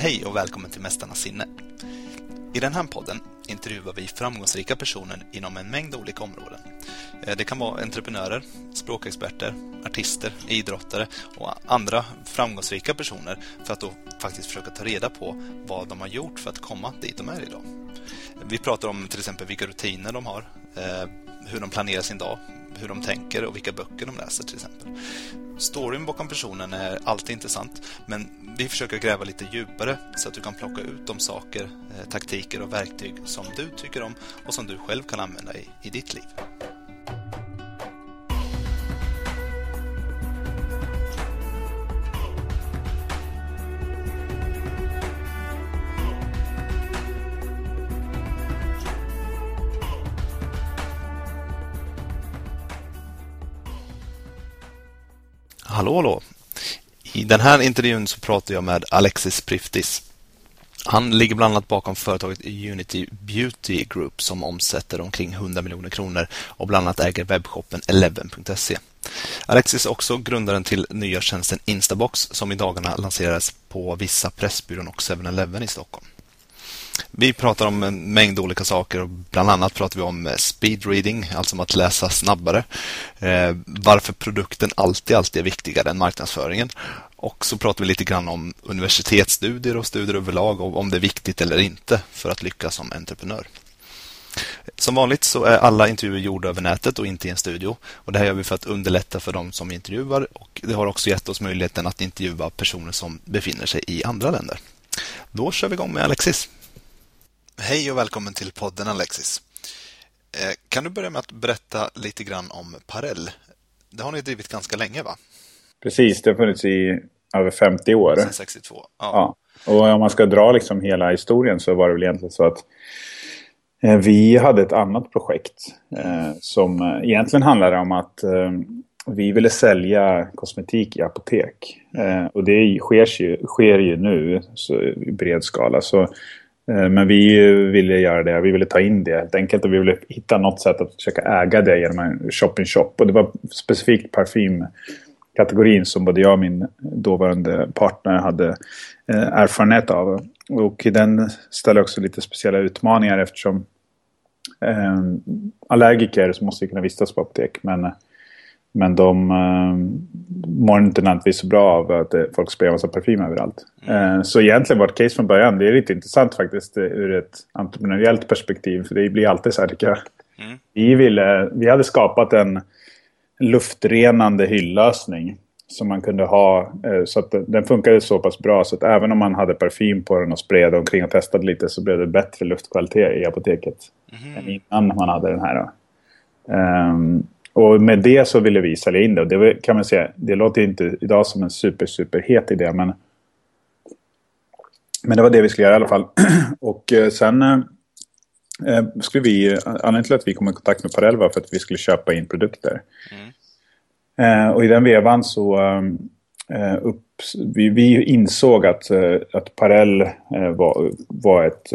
Hej och välkommen till Mästarnas sinne. I den här podden intervjuar vi framgångsrika personer inom en mängd olika områden. Eh, det kan vara entreprenörer, språkexperter, artister, idrottare och andra framgångsrika personer för att då faktiskt försöka ta reda på vad de har gjort för att komma dit de är idag. Vi pratar om till exempel vilka rutiner de har, eh, hur de planerar sin dag, hur de tänker och vilka böcker de läser till exempel. Storyn bakom personen är alltid intressant, men vi försöker gräva lite djupare så att du kan plocka ut de saker, eh, taktiker och verktyg som du tycker om och som du själv kan använda i, i ditt liv. Hallå, hallå! I den här intervjun så pratar jag med Alexis Priftis. Han ligger bland annat bakom företaget Unity Beauty Group som omsätter omkring 100 miljoner kronor och bland annat äger webbshoppen Eleven.se. Alexis är också grundaren till nya tjänsten Instabox som i dagarna lanseras på vissa Pressbyrån och 7-Eleven i Stockholm. Vi pratar om en mängd olika saker och bland annat pratar vi om eh, speed reading, alltså om att läsa snabbare. Eh, varför produkten alltid, alltid är viktigare än marknadsföringen. Och så pratar vi lite grann om universitetsstudier och studier överlag och om det är viktigt eller inte för att lyckas som entreprenör. Som vanligt så är alla intervjuer gjorda över nätet och inte i en studio. Och Det här gör vi för att underlätta för de som intervjuar och det har också gett oss möjligheten att intervjua personer som befinner sig i andra länder. Då kör vi igång med Alexis. Hej och välkommen till podden Alexis. Eh, kan du börja med att berätta lite grann om Parell? Det har ni drivit ganska länge va? Precis, det har funnits i över 50 år. Sedan 62. Ja. ja. Och om man ska dra liksom hela historien så var det väl egentligen så att eh, vi hade ett annat projekt eh, som egentligen handlade om att eh, vi ville sälja kosmetik i apotek. Eh, och det sker ju, sker ju nu så, i bred skala. Så Eh, men vi ville göra det, vi ville ta in det helt enkelt och vi ville hitta något sätt att försöka äga det genom en shop-in-shop. Och det var specifikt parfymkategorin som både jag och min dåvarande partner hade eh, erfarenhet av. Och den ställer också lite speciella utmaningar eftersom eh, allergiker måste kunna vistas på apotek. Men eh, men de uh, mår inte nödvändigtvis så bra av att uh, folk sprayar massa parfym överallt. Mm. Uh, så egentligen vårt case från början, det är lite intressant faktiskt ur ett entreprenöriellt perspektiv. För det blir alltid så här tycker jag. Mm. Vi, ville, vi hade skapat en luftrenande hyllösning. Som man kunde ha, så att den funkade så pass bra så att även om man hade parfym på den och sprayade omkring och testade lite så blev det bättre luftkvalitet i apoteket. Mm. Än innan man hade den här. Um, och med det så ville vi sälja in det. Och det kan man säga, det låter inte idag som en super, super het idé. Men, men det var det vi skulle göra i alla fall. och eh, sen eh, eh, skulle vi, anledningen till att vi kom i kontakt med Parell var för att vi skulle köpa in produkter. Mm. Eh, och i den vevan så eh, upp, vi, vi, insåg att, eh, att Parell var, var ett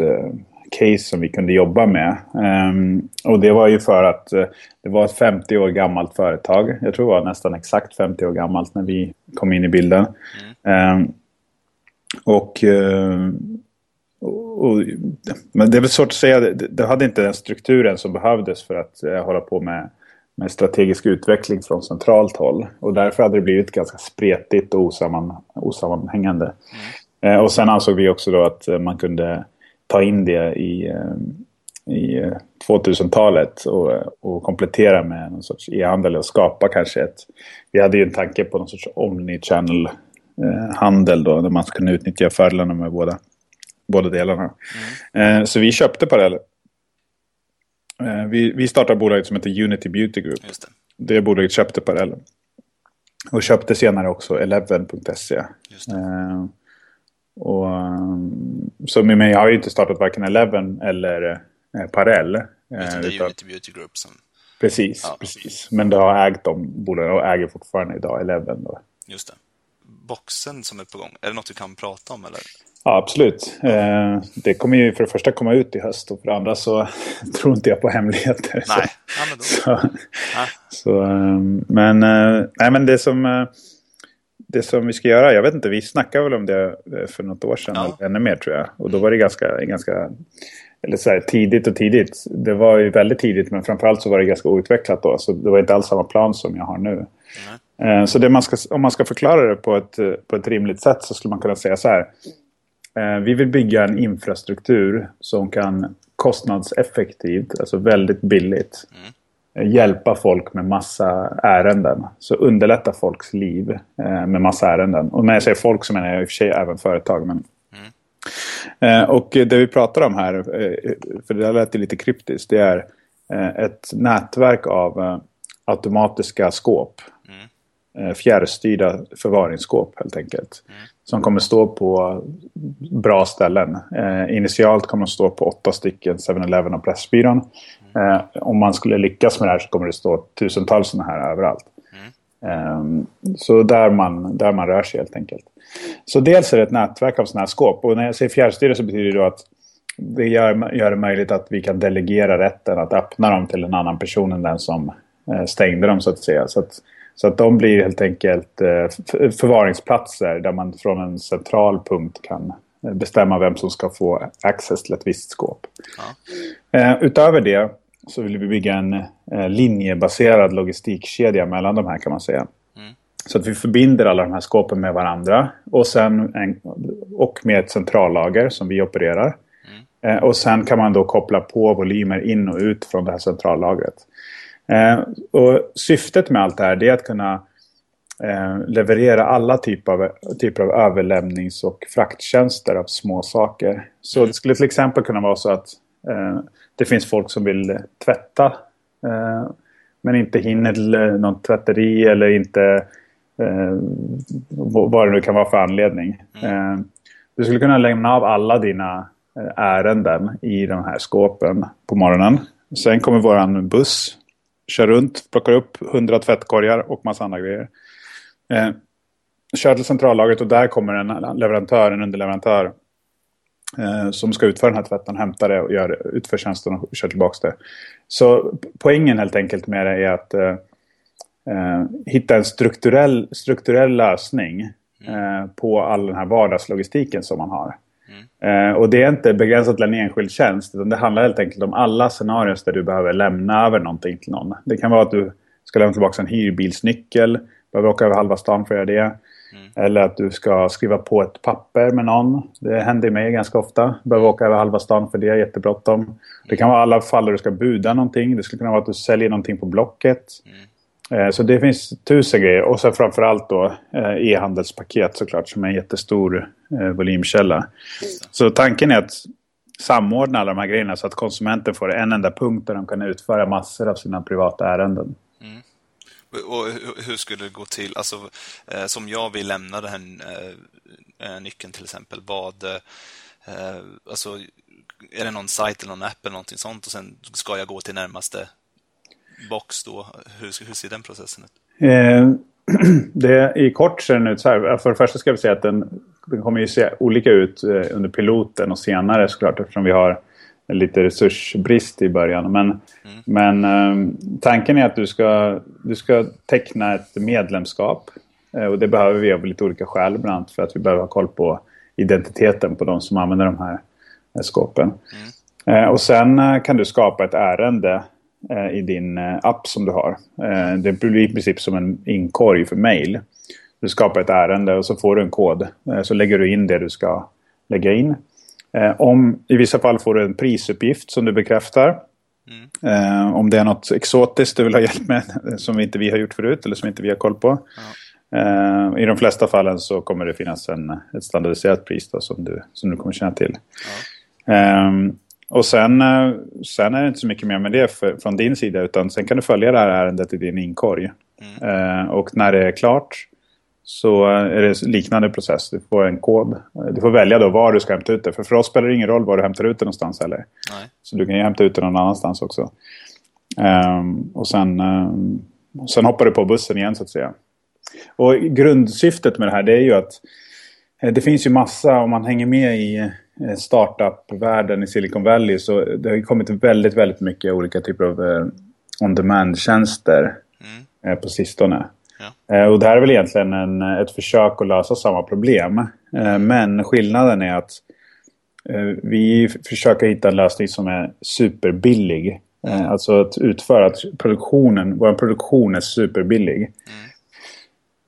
case som vi kunde jobba med. Um, och det var ju för att uh, det var ett 50 år gammalt företag. Jag tror det var nästan exakt 50 år gammalt när vi kom in i bilden. Mm. Um, och, uh, och, men det är väl svårt att säga, det, hade inte den strukturen som behövdes för att uh, hålla på med, med strategisk utveckling från centralt håll. Och därför hade det blivit ganska spretigt och osamman, osammanhängande. Mm. och sen ansåg vi också då att man kunde ta in det i, eh, i 2000-talet eh, och, och komplettera med någon sorts e-handel och skapa kanske ett... Vi hade ju en tanke på någon sorts omni-channel eh, då, där man skulle kunna utnyttja fördelarna med båda, båda delarna. Mm. så vi köpte Parallel. vi, vi startade bolaget som heter Unity Beauty Group. Just det. det bolaget köpte Parallel. Och köpte senare också Eleven.se. Och, um, så med mig har jag inte startat varken Eleven eller eh, Parell. Utan det är utan, Unity Beauty Group som... Precis, ja. precis. Men det har ägt de bolagen och äger fortfarande idag Eleven. Då. Just det. Boxen som är på gång, är det något du kan prata om eller? Ja, absolut. Eh, det kommer ju för det första komma ut i höst och för det andra så tror inte jag på hemligheter. Nej, så, ja, men då. Så, så, um, men, uh, nej, men det som... Det som vi ska göra, jag vet inte, vi snackade väl om det för något år sedan, ja. eller ännu mer tror jag. Och då var det ganska, ganska eller så här, tidigt och tidigt. Det var ju väldigt tidigt men framförallt så var det ganska outvecklat då. Så det var inte alls samma plan som jag har nu. Mm. Så man ska, om man ska förklara det på ett, på ett rimligt sätt så skulle man kunna säga så här. Eh, vi vill bygga en infrastruktur som kan kostnadseffektivt, alltså väldigt billigt, mm. Eh, hjälpa folk med massa ärenden. Så underlätta folks liv med massa ärenden. Och när jag säger folk så menar jag i och för sig även företag. Men Eh, och det vi pratar om här, eh, för det lät lite kryptiskt, det är eh, ett nätverk av automatiska skåp. Mm. Fjärrstyrda förvaringsskåp helt enkelt. Mm. Som kommer stå på bra ställen. initialt kommer de stå på åtta stycken 7-Eleven och Pressbyrån. Mm. om man skulle lyckas med det här så kommer det stå tusentals sådana här överallt. Um, så där man, där man rör sig helt enkelt. Så dels är det ett nätverk av sådana här skåp. Och när jag säger fjärrstyre så betyder det att det gör, gör det möjligt att vi kan delegera rätten att öppna dem till en annan person än den som eh, stängde dem så att säga. Så att, så att de blir helt enkelt eh, förvaringsplatser där man från en central punkt kan eh, bestämma vem som ska få access till ett visst skåp. Ja. Utöver det så vill vi bygga en linjebaserad logistikkedja mellan de här kan man säga. Så att vi förbinder alla de här skåpen med varandra. Och, sen en, och med ett centrallager som vi opererar. Mm. Eh, och sen kan man då koppla på volymer in och ut från det här centrallagret. Eh, och syftet med allt det här är att kunna eh, leverera alla typer av, typer av överlämnings och frakttjänster av små saker. Så mm. det skulle till exempel kunna vara så att eh, det finns folk som vill tvätta eh, men inte hinner till eh, någon tvätteri eller inte Eh, vad det nu kan vara för anledning. Mm. Eh, du skulle kunna lämna av alla dina eh, ärenden i de här skåpen på morgonen. Sen kommer våran buss, kör runt, plockar upp hundra tvättkorgar och massa andra grejer. Eh, kör till centrallagret och där kommer en leverantör, en underleverantör eh, som ska utföra den här tvätten, hämta det och gör, utför tjänsten och kör tillbaka det. Så poängen helt enkelt med det är att eh, eh, hitta en strukturell, strukturell lösning mm. eh, på all den här vardagslogistiken som man har. Mm. Eh, och det är inte begränsat till en enskild tjänst utan det handlar helt enkelt om alla scenarier där du behöver lämna över någonting till någon. Det kan vara att du ska lämna tillbaka en hyrbilsnyckel, behöver åka över halva stan för att göra det. Mm. Eller att du ska skriva på ett papper med någon. Det händer mig ganska ofta. Behöver åka över halva stan för det, är jättebråttom. Det kan vara alla fall där du ska buda någonting. Det skulle kunna vara att du säljer någonting på Blocket. Mm. Eh, så det finns tusen grejer. Och sen framförallt då eh, e-handelspaket såklart som är en jättestor eh, volymkälla. Så tanken är att samordna alla de här grejerna så att konsumenten får en enda punkt där de kan utföra massor av sina privata ärenden. Och hur skulle det gå till? Alltså, eh, som jag vill lämna den här eh, eh, nyckeln till exempel. Vad, alltså, är det någon sajt eller någon app eller någonting sånt och sen ska jag gå till närmaste box då? Hur, hur ser den processen ut? Eh, det, I kort ser den ut så här. För det första ska vi säga att den, den kommer ju se olika ut under piloten och senare såklart eftersom vi har lite resursbrist i början. Men, mm. men eh, tanken är att du ska, du ska teckna ett medlemskap. Eh, och det behöver vi av lite olika skäl, bland annat för att vi behöver ha koll på identiteten på de som använder de här eh, skåpen. Mm. Eh, och sen kan du skapa ett ärende Eh, i din eh, app som du har. Eh, det blir i princip som en inkorg för mail. Du skapar ett ärende och så får du en kod. Så lägger du in det du ska lägga in. Om, I vissa fall får du en prisuppgift som du bekräftar. Mm. Om det är något exotiskt du vill ha hjälp med som inte vi har gjort förut eller som inte vi har koll på. Ja. I de flesta fallen så kommer det finnas en, ett standardiserat pris då, som, du, som du kommer känna till. Ja. Um, och sen, eh, sen är det inte så mycket mer med det för, från din sida utan sen kan du följa det här ärendet i din inkorg. Mm. Eh, och när det är klart så är det liknande process. Du får en kod. Du får välja då var du ska hämta ut det. För för oss spelar det ingen roll var du hämtar ut det någonstans heller. Nej. Så du kan ju hämta ut det någon annanstans också. Um, och sen, um, sen hoppar du på bussen igen så att säga. Och grundsyftet med det här det är ju att eh, det finns ju massa, om man hänger med i Eh, startup-världen i Silicon Valley så det har kommit väldigt, väldigt mycket olika typer av eh, on-demand-tjänster mm. på sistone. Ja. Eh, och det här är väl egentligen en, ett försök att lösa samma problem. Eh, men skillnaden är att eh, vi försöker hitta en lösning som är superbillig. Mm. Alltså att utföra att produktionen, vår produktion är superbillig.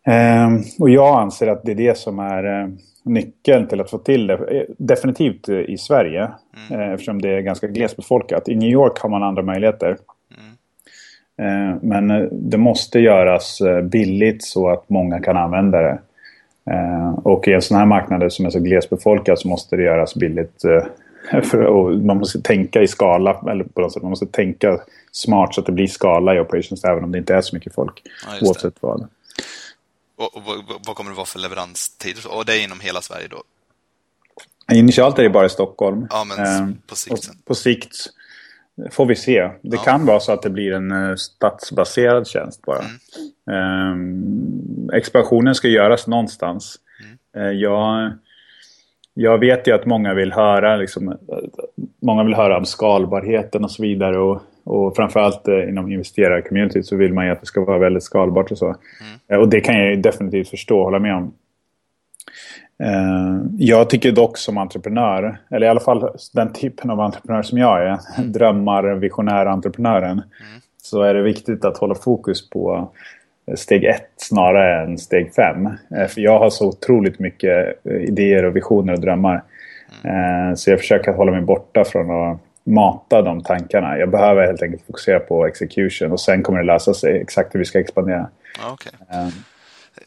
Mm. Och jag anser att det är det som är nyckeln till att få till det. Definitivt i Sverige. Mm. Eftersom det är ganska glesbefolkat. I New York har man andra möjligheter. Eh, men eh, det måste göras eh, billigt så att många kan använda det. Och i en sån här marknad som är så glesbefolkad så måste det göras billigt. För, man måste tänka i skala, eller på något sätt, man måste tänka smart så att det blir skala i operations även om det inte är så mycket folk. Ja, oavsett vad. Och, och, vad kommer det vara för leveranstider? Och det är inom hela Sverige då? Initialt är det bara i Stockholm. Ja, men på sikt? På sikt får vi se. Det ja. kan vara så att det blir en uh, stadsbaserad tjänst bara. Mm. Um, expansionen ska göras någonstans. Mm. Uh, jag, jag vet ju att många vill höra liksom, många vill höra om skalbarheten och så vidare. Och, och framförallt inom investerarcommunity så vill man ju att det ska vara väldigt skalbart och så. Mm. och det kan jag definitivt förstå och hålla med om. Eh, jag tycker dock som entreprenör, eller i alla fall den typen av entreprenör som jag är, drömmar, visionär entreprenören, mm. så är det viktigt att hålla fokus på steg ett snarare än steg fem. Eh, för jag har så otroligt mycket eh, idéer och visioner och drömmar. Mm. Så jag försöker hålla mig borta från att mata de tankarna. Jag behöver helt enkelt fokusera på execution och sen kommer det lösa sig exakt hur vi ska expandera. Okay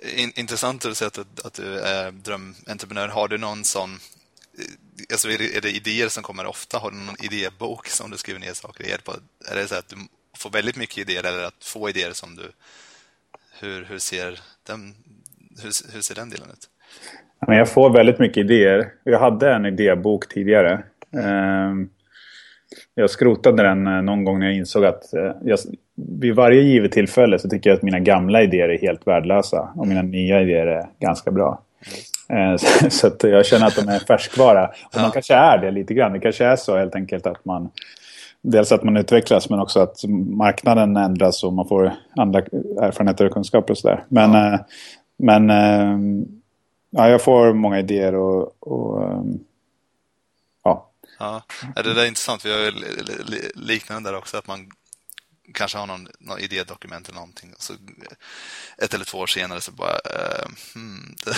in, intressant att du säger att, att du är drömentreprenör. Har du någon sån... Eh, alltså är det, är det idéer som kommer ofta? Har du någon idébok som du skriver ner saker i? Är det så att du får väldigt mycket idéer eller att få idéer som du... Hur, hur, ser, den, hur, hur ser den delen ut? Jag får väldigt mycket idéer. Jag hade en idébok tidigare. Um jag skrotade den eh, någon gång när jag insåg att eh, jag, vid varje givet tillfälle så tycker jag att mina gamla idéer är helt värdelösa. Och mina nya idéer är ganska bra. Mm. Så att jag känner att de är färskvara. Och ja. man kanske är det lite grann. Det kanske är så helt enkelt att man... Dels att man utvecklas men också att marknaden ändras och man får andra erfarenheter och kunskaper och sådär. Men, ja. men ja, jag får många idéer och, och Ja, det där är intressant. Vi har liknande där också, att man kanske har någon, någon idédokument eller någonting. Och så ett eller två år senare så bara, uh, hmm, det,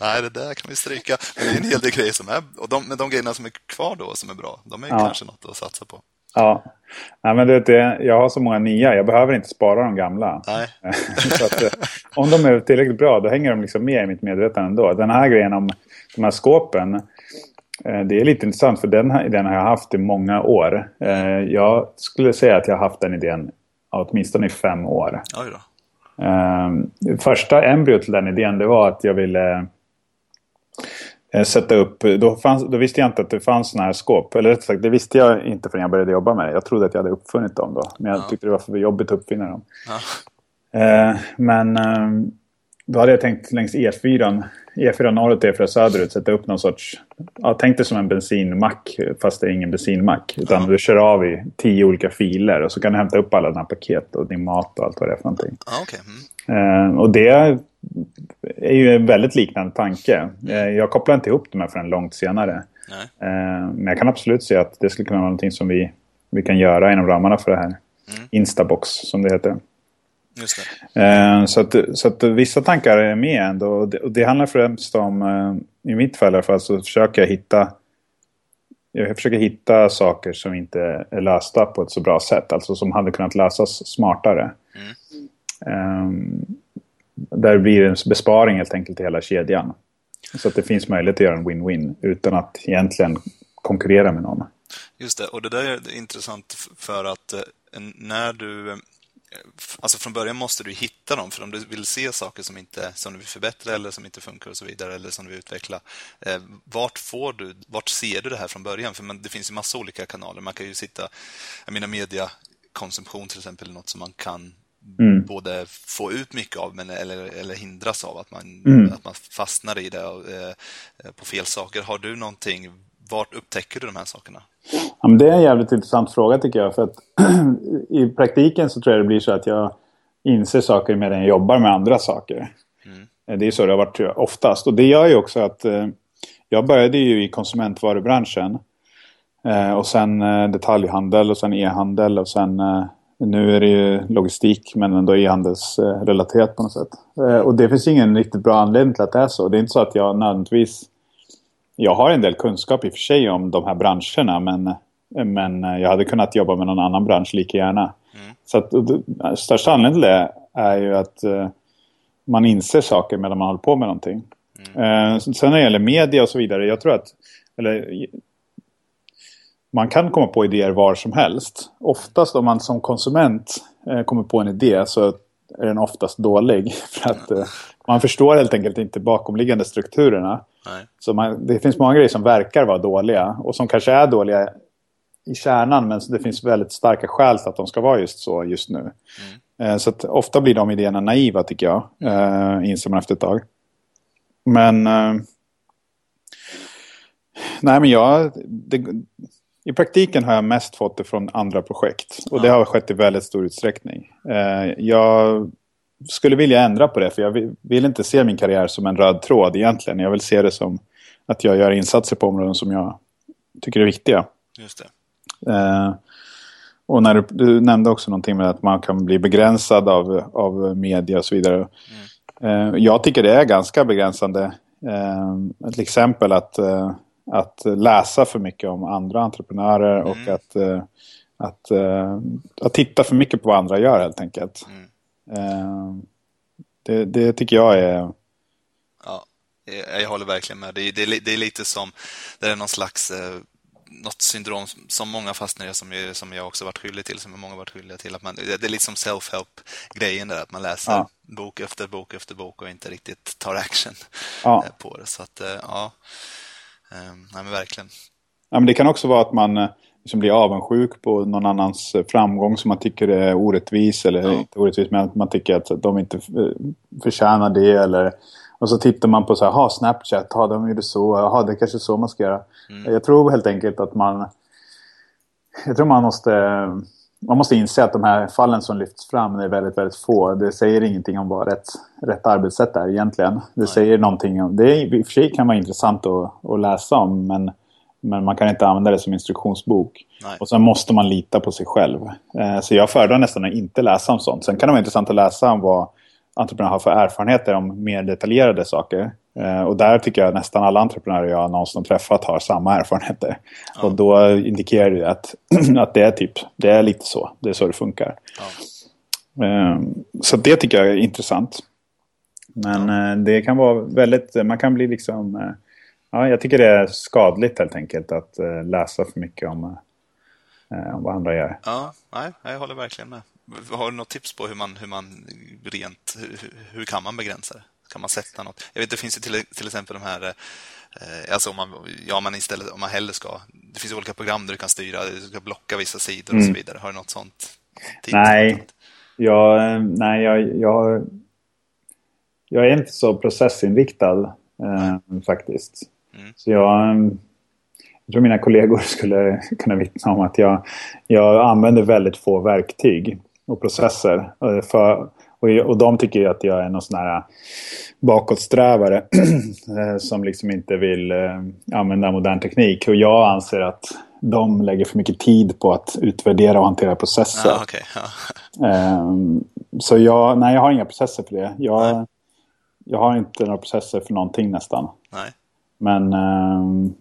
nej det där kan vi stryka. Men det är en hel del grejer som är, och de, men de grejerna som är kvar då som är bra, de är ja. kanske något att satsa på. Ja, Nej, men det, det, jag har så många nya. Jag behöver inte spara de gamla. Nej. att, eh, om de är tillräckligt bra, då hänger de liksom med i mitt medvetande ändå. Den här grejen om de här skåpen, Eh, det är lite intressant för den idén har jag haft i många år. Eh, jag skulle säga att jag har haft den idén åtminstone i fem år. Oj då. Eh, första embryot till den idén det var att jag ville sätta upp... Då, fanns, då visste jag inte att det fanns sådana här skåp. Eller rätt sagt, det visste jag inte förrän jag började jobba med det. Jag trodde att jag hade uppfunnit dem då. Men jag ja. tyckte det var för jobbigt att uppfinna dem. Ja. Men då hade jag tänkt längs E4 E4 norrut, E4 söderut sätta upp någon sorts... Ja, tänk dig som en bensinmack fast det är ingen bensinmack. Utan ja. du kör av i tio olika filer och så kan du hämta upp alla dina paket och din mat och allt vad det är för någonting. Ah, okay. mm. eh, och det är ju en väldigt liknande tanke. Eh, jag kopplar inte ihop de här förrän långt senare. Eh, men jag kan absolut se att det skulle kunna vara någonting som vi, vi kan göra inom ramarna för det här. Mm. Instabox som det heter. Just eh, så, att, så att vissa tankar är med ändå. Och det, och det handlar främst om, eh, i mitt fall i alla fall, så försöker jag hitta jag försöker hitta saker som inte är lösta på ett så bra sätt. Alltså som hade kunnat lösas smartare. Mm. Um, där det blir en besparing helt enkelt i hela kedjan. Så att det finns möjlighet att göra en win-win utan att egentligen konkurrera med någon. Just det, och det där är intressant för att eh, när du Alltså från början måste du hitta dem, för om du vill se saker som, inte, som du vill förbättra eller som inte funkar och så vidare, eller som du vill utveckla. Eh, vart får du, vart ser du det här från början? För man, det finns ju massa olika kanaler. Man kan ju sitta, jag menar mediakonsumtion till exempel, är något som man kan mm. både få ut mycket av men, eller, eller hindras av, att man, mm. att man fastnar i det och, eh, på fel saker. Har du någonting, vart upptäcker du de här sakerna? Ja, men det är en jävligt intressant fråga tycker jag. För att I praktiken så tror jag det blir så att jag, inser saker medan jag jobbar med andra saker. Mm. Det är så det har varit oftast. Och det gör ju också att eh, jag började ju i konsumentvarubranschen. Eh, och sen eh, detaljhandel och sen e-handel och sen eh, nu är det ju logistik men ändå e-handelsrelaterat på något sätt. Eh, och det finns ingen riktigt bra anledning till att det är så. Det är inte så att jag nödvändigtvis... Jag har en del kunskap i och för sig om de här branscherna men, men jag hade kunnat jobba med någon annan bransch lika gärna. Mm. Så att, största anledningen till det är ju att uh, man inser saker medan man håller på med någonting. Mm. Uh, sen när det gäller media och så vidare, jag tror att... Eller, man kan komma på idéer var som helst. Oftast om man som konsument uh, kommer på en idé så är den oftast dålig. För att uh, man förstår helt enkelt inte bakomliggande strukturerna. Nej. Så man, det finns många grejer som verkar vara dåliga och som kanske är dåliga i kärnan men det finns väldigt starka skäl till att de ska vara just så just nu. Mm. Eh, så ofta blir de idéerna naiva tycker jag, eh, inser man efter ett tag. Men eh, nej men jag, det, i praktiken har jag mest fått det från andra projekt och det har skett i väldigt stor utsträckning. Eh, jag skulle vilja ändra på det för jag vill, vill inte se min karriär som en röd tråd egentligen. Jag vill se det som att jag gör insatser på områden som jag tycker är viktiga. Just det. Eh, och när du, du, nämnde också någonting med att man kan bli begränsad av, av media och så vidare. Mm. Eh, jag tycker det är ganska begränsande. Eh, till exempel att, eh, att läsa för mycket om andra entreprenörer mm. och att, eh, att, eh, att titta för mycket på vad andra gör helt enkelt. Mm. Det, det, tycker jag är... Ja, jag håller verkligen med. Det, det, det är lite som, det är någon slags något syndrom som många fastnar i, som, som jag också varit skyldig till, som många varit skyldiga till. Att man, det är liksom self-help-grejen där, att man läser ja. bok efter bok efter bok och inte riktigt tar action ja. Eh, på det. Så att, eh, ja, ehm, nej men verkligen. Ja, men det kan också vara att man eh, liksom blir avundsjuk på någon annans framgång som man tycker är orättvis, eller ja. inte orättvis, men att man tycker att de inte förtjänar det, eller och så tittar man på så här, ha Snapchat, ha de gjorde så, ha det är kanske så man ska göra. Mm. Jag tror helt enkelt att man, jag tror man måste, man måste inse att de här fallen som lyfts fram är väldigt, väldigt få. Det säger ingenting om vad rätt, rätt arbetssätt är egentligen. Det Nej. säger någonting om, det i och för sig kan vara intressant att, att läsa om, men men man kan inte använda det som instruktionsbok. Nej. Och sen måste man lita på sig själv. Eh, så jag föredrar nästan att inte läsa om sånt. Sen kan det vara intressant att läsa om vad entreprenörer har för erfarenheter om mer detaljerade saker. Eh, och där tycker jag nästan alla entreprenörer jag någonsin träffat har samma erfarenheter. Ja. Och då indikerar det att, att det är typ, det är lite så. Det är så det funkar. Ja. Eh, så det tycker jag är intressant. Men ja. eh, det kan vara väldigt, man kan bli liksom, ja jag tycker det är skadligt helt enkelt att eh, läsa för mycket om, eh, om vad andra gör. Ja, nej, jag håller verkligen med. Har du något tips på hur man, hur man rent, hur, hur kan man begränsa det? Kan man sätta något? Jag vet, det finns ju till, till exempel de här, eh, alltså om man, ja, man istället, om man hellre ska, det finns olika program där du kan styra, du ska blocka vissa sidor mm. och så mm. vidare. Har du något sånt? Nej, jag, nej jag, jag, jag är inte så processinriktad eh, faktiskt. Mm. Så jag, jag tror mina kollegor skulle kunna vittna om att jag, jag använder väldigt få verktyg och processer. Eh, för, och, och de tycker ju att jag är någon sån här bakåtsträvare eh, som liksom inte vill eh, använda modern teknik. Och jag anser att de lägger för mycket tid på att utvärdera och hantera processer. Ah, okay. ah. um, så jag, nej, jag har inga processer för det. Jag, jag har inte några processer för någonting nästan. Nej. Men um,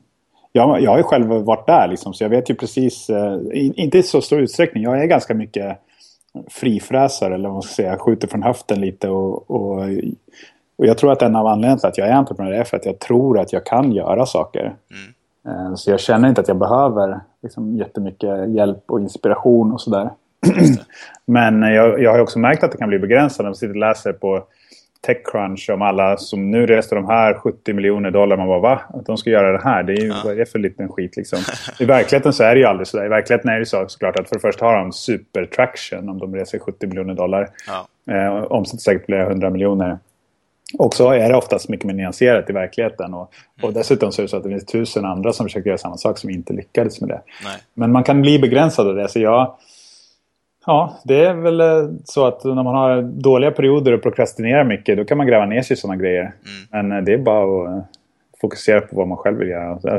jag, jag har ju själv varit där liksom, så jag vet ju precis, uh, inte i så stor utsträckning. Jag är ganska mycket frifräsare eller vad man ska säga, skjuter från höften lite och, och, och jag tror att en av anledningarna till att jag är entreprenör är för att jag tror att jag kan göra saker. Mm. Eh, så jag känner inte att jag behöver liksom, jättemycket hjälp och inspiration och sådär. Men jag, jag har också märkt att det kan bli begränsat när man sitter och läser på Techcrunch om alla som nu reste de här 70 miljoner dollar. Man bara va? Att de ska göra det här? Det är ju ja. vad är det för liten skit liksom. I verkligheten så är det ju aldrig så. I verkligheten är det så såklart att för det första har de supertraction om de reser 70 miljoner dollar. Ja. Eh, omsätter säkert flera hundra miljoner. Och så är det oftast mycket mer nyanserat i verkligheten. Och, mm. och dessutom så är det så att det finns tusen andra som försöker göra samma sak som inte lyckades med det. Nej. Men man kan bli begränsad av det. Så jag, Ja, det är väl eh, så att när man har dåliga perioder och prokrastinerar mycket då kan man gräva ner sig i sådana grejer. Mm. Men eh, det är bara att fokusera på vad man själv vill göra. Alltså,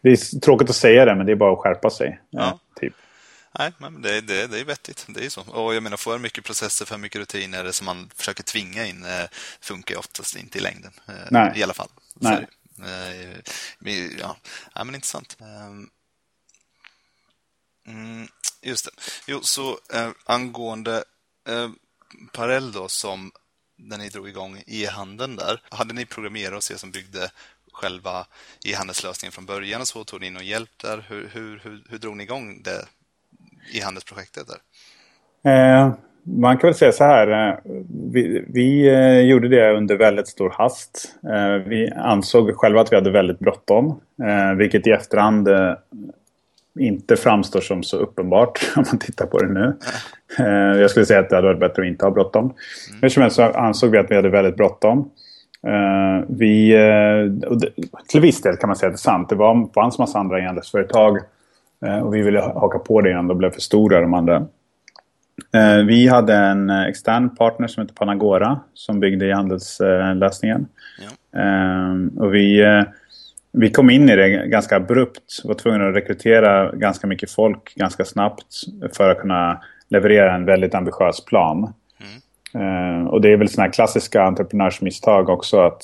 det är tråkigt att säga det, men det är bara att skärpa sig. Ja. Typ. Nej, men det, det, det är vettigt. Det är så. Och jag menar, för mycket processer, för mycket rutiner som man försöker tvinga in funkar oftast inte i längden. Nej. I alla fall. Nej. ja. ja, men intressant. Mm, just det. Jo, så eh, angående eh, Parell då, som när ni drog igång e-handeln där, hade ni programmerat och se som byggde själva e-handelslösningen från början och så? Tog ni någon hjälp där? Hur, hur, hur, hur drog ni igång det e-handelsprojektet där? Eh, man kan väl säga så här. Eh, vi, vi eh, gjorde det under väldigt stor hast. Eh, vi ansåg själva att vi hade väldigt bråttom. Eh, vilket i efterhand eh, inte framstår som så uppenbart om man tittar på det nu. Mm. Jag skulle säga att det hade varit bättre att inte ha bråttom. Mm. Hur som helst så ansåg vi att vi hade väldigt bråttom. Eh, vi, eh, till viss del kan man säga att det är sant. Det var, fanns massa andra e-handelsföretag och vi ville haka på det innan de blev för stora de andra. Vi hade en extern partner som heter Panagora som byggde e-handelslösningen. Ja. Och vi vi kom in i det ganska abrupt. Var tvungna att rekrytera ganska mycket folk ganska snabbt för att kunna leverera en väldigt ambitiös plan. Mm. Uh, och det är väl sådana här klassiska entreprenörsmisstag också att,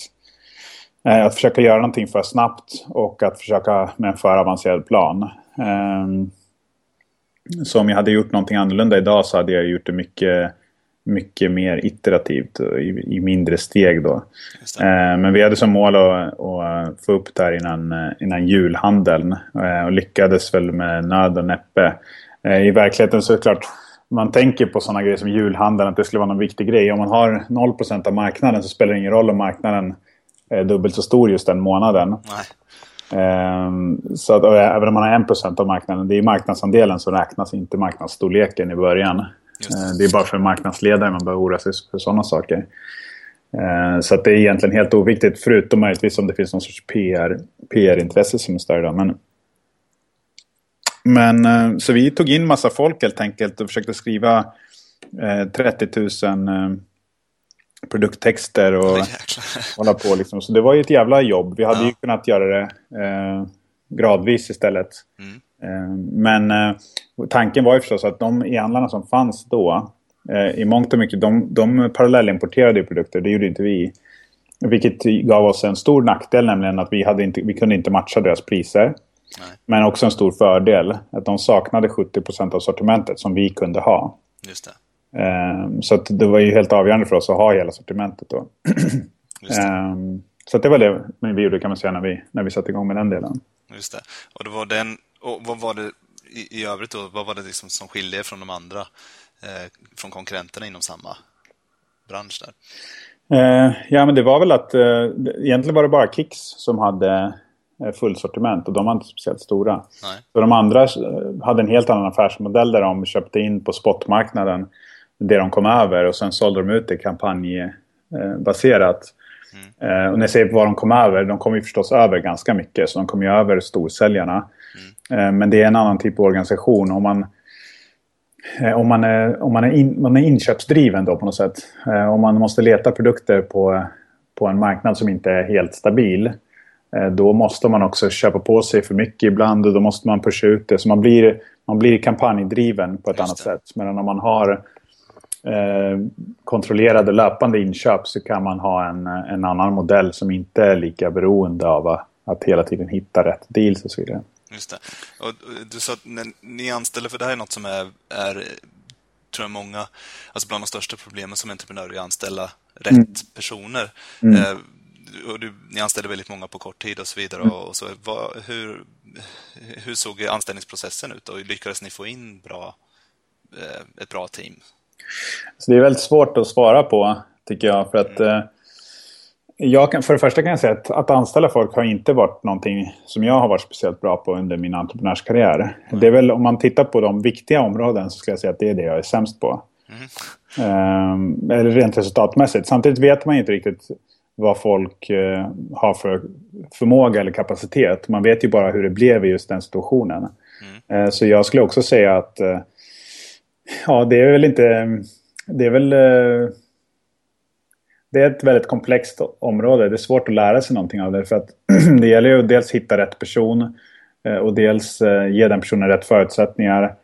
uh, att försöka göra någonting för snabbt och att försöka med en för avancerad plan. Uh, så om jag hade gjort någonting annorlunda idag så hade jag gjort det mycket mycket mer iterativt i, i mindre steg då. Eh, men vi hade som mål att, att, få upp det här innan, eh, innan julhandeln eh, och lyckades väl med nöd och näppe. Eh, I verkligheten så är det klart, man tänker på sådana grejer som julhandeln, att det skulle vara någon viktig grej. Om man har 0% av marknaden så spelar det ingen roll om marknaden är dubbelt så stor just den månaden. Nej. Um, så att, även om man har 1% av marknaden, det är marknadsandelen som räknas, inte marknadsstorleken i början. Eh, det är bara för marknadsledare man behöver oroa sig för sådana saker. Eh, så att det är egentligen helt oviktigt, förutom möjligtvis om det finns någon sorts PR, PR-intresse som är större. Men, men, eh, så vi tog in massa folk helt enkelt och försökte skriva 30 000 produkttexter och oh, hålla på. Liksom. Så det var ju ett jävla jobb. Vi hade ja. ju kunnat göra det eh, gradvis istället. Mm. Eh, men eh, tanken var ju förstås att de e-handlarna som fanns då eh, i mångt och mycket, de, de parallellimporterade produkter, det gjorde inte vi. Vilket gav oss en stor nackdel, nämligen att vi, hade inte, vi kunde inte matcha deras priser. Nej. Men också en stor fördel, att de saknade 70% av sortimentet som vi kunde ha. Just det. Så det var ju helt avgörande för oss att ha hela sortimentet då. Så det var det vi gjorde kan man säga när vi, när vi satte igång med den delen. Just det. Och det var den och vad var det i, i övrigt då? Vad var det liksom som skilde från de andra, eh, från konkurrenterna inom samma bransch där? Eh, ja, men det var väl att eh, egentligen var det bara Kicks som hade eh, fullsortiment och de var inte speciellt stora. Nej. Så de andra eh, hade en helt annan affärsmodell där de köpte in på spotmarknaden det de kom över och sen sålde de ut det kampanjbaserat. Mm. och när jag säger vad de kom över, de kom ju förstås över ganska mycket så de kom ju över storsäljarna. Eh, men det är en annan typ av organisation. Om man, eh, om man, är, om man, är, in, man är inköpsdriven då på något sätt. Eh, om man måste leta produkter på, på en marknad som inte är helt stabil. Då måste man också köpa på sig för mycket ibland och då måste man pusha ut det. Så man blir, man blir kampanjdriven på ett annat sätt. Medan om man har eh, kontrollerade löpande inköp så kan man ha en, en annan modell som inte är lika beroende av att hela tiden hitta rätt deals och så vidare. Just det. Och du sa att när ni anställer, för det här är något som är, är tror jag många, alltså bland de största problemen som entreprenörer är att anställa rätt mm. personer. Mm. Eh, och du, ni anställde väldigt många på kort tid och så vidare. Mm. Och så, vad, hur, hur såg anställningsprocessen ut och lyckades ni få in bra, eh, ett bra team? Så det är väldigt svårt att svara på, tycker jag. För att mm. Eh, jag kan, för det första kan jag säga att, att anställa folk har inte varit någonting som jag har varit speciellt bra på under min entreprenörskarriär. Mm. Det är väl om man tittar på de viktiga områden så skulle jag säga att det är det jag är sämst på. Mm. Um, eller rent resultatmässigt. Samtidigt vet man inte riktigt vad folk uh, har för förmåga eller kapacitet. Man vet ju bara hur det blev i just den situationen. Mm. Uh, så jag skulle också säga att uh, Ja, det är väl inte... Det är väl... Eh, det är ett väldigt komplext område. Det är svårt att lära sig någonting av det. För att det gäller ju att dels hitta rätt person eh, och dels eh, ge den personen rätt förutsättningar.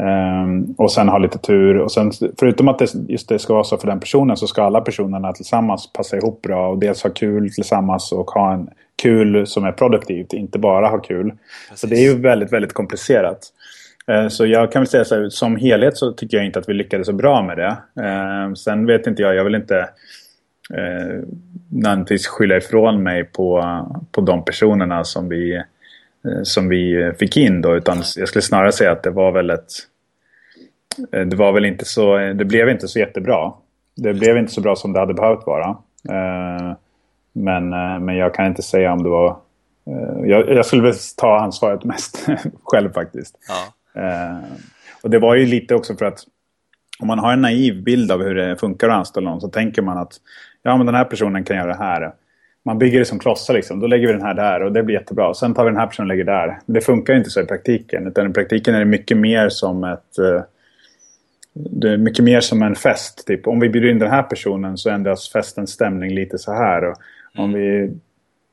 Um, och sen ha lite tur. Och sen, förutom att det, just det ska vara så för den personen så ska alla personerna tillsammans passa ihop bra. Och dels ha kul tillsammans och ha en kul som är produktivt. Inte bara ha kul. Precis. Så det är ju väldigt, väldigt komplicerat. Uh, så jag kan väl säga så här, som helhet så tycker jag inte att vi lyckades så bra med det. Uh, sen vet inte jag, jag vill inte uh, nödvändigtvis skylla ifrån mig på, på de personerna som vi Eh, som vi fick in då. Utan jag skulle snarare säga att det var väl ett... Eh, det var väl inte så... Det blev inte så jättebra. Det blev inte så bra som det hade behövt vara. Eh, men, men jag kan inte säga om det var... Jag, jag skulle väl ta ansvaret mest själv faktiskt. Ja. Och det var ju lite också för att om man har en naiv bild av hur det funkar att anställa någon så tänker man att ja men den här personen kan göra det här man bygger det som klossar liksom. Då lägger vi den här där och det blir jättebra. Sen tar vi den här personen och lägger där. Men det funkar inte så i praktiken. Utan i praktiken är det mycket mer som ett... Uh, det är mycket mer som en fest. Typ. Om vi bjuder in den här personen så ändras festens stämning lite så här. Och om, vi,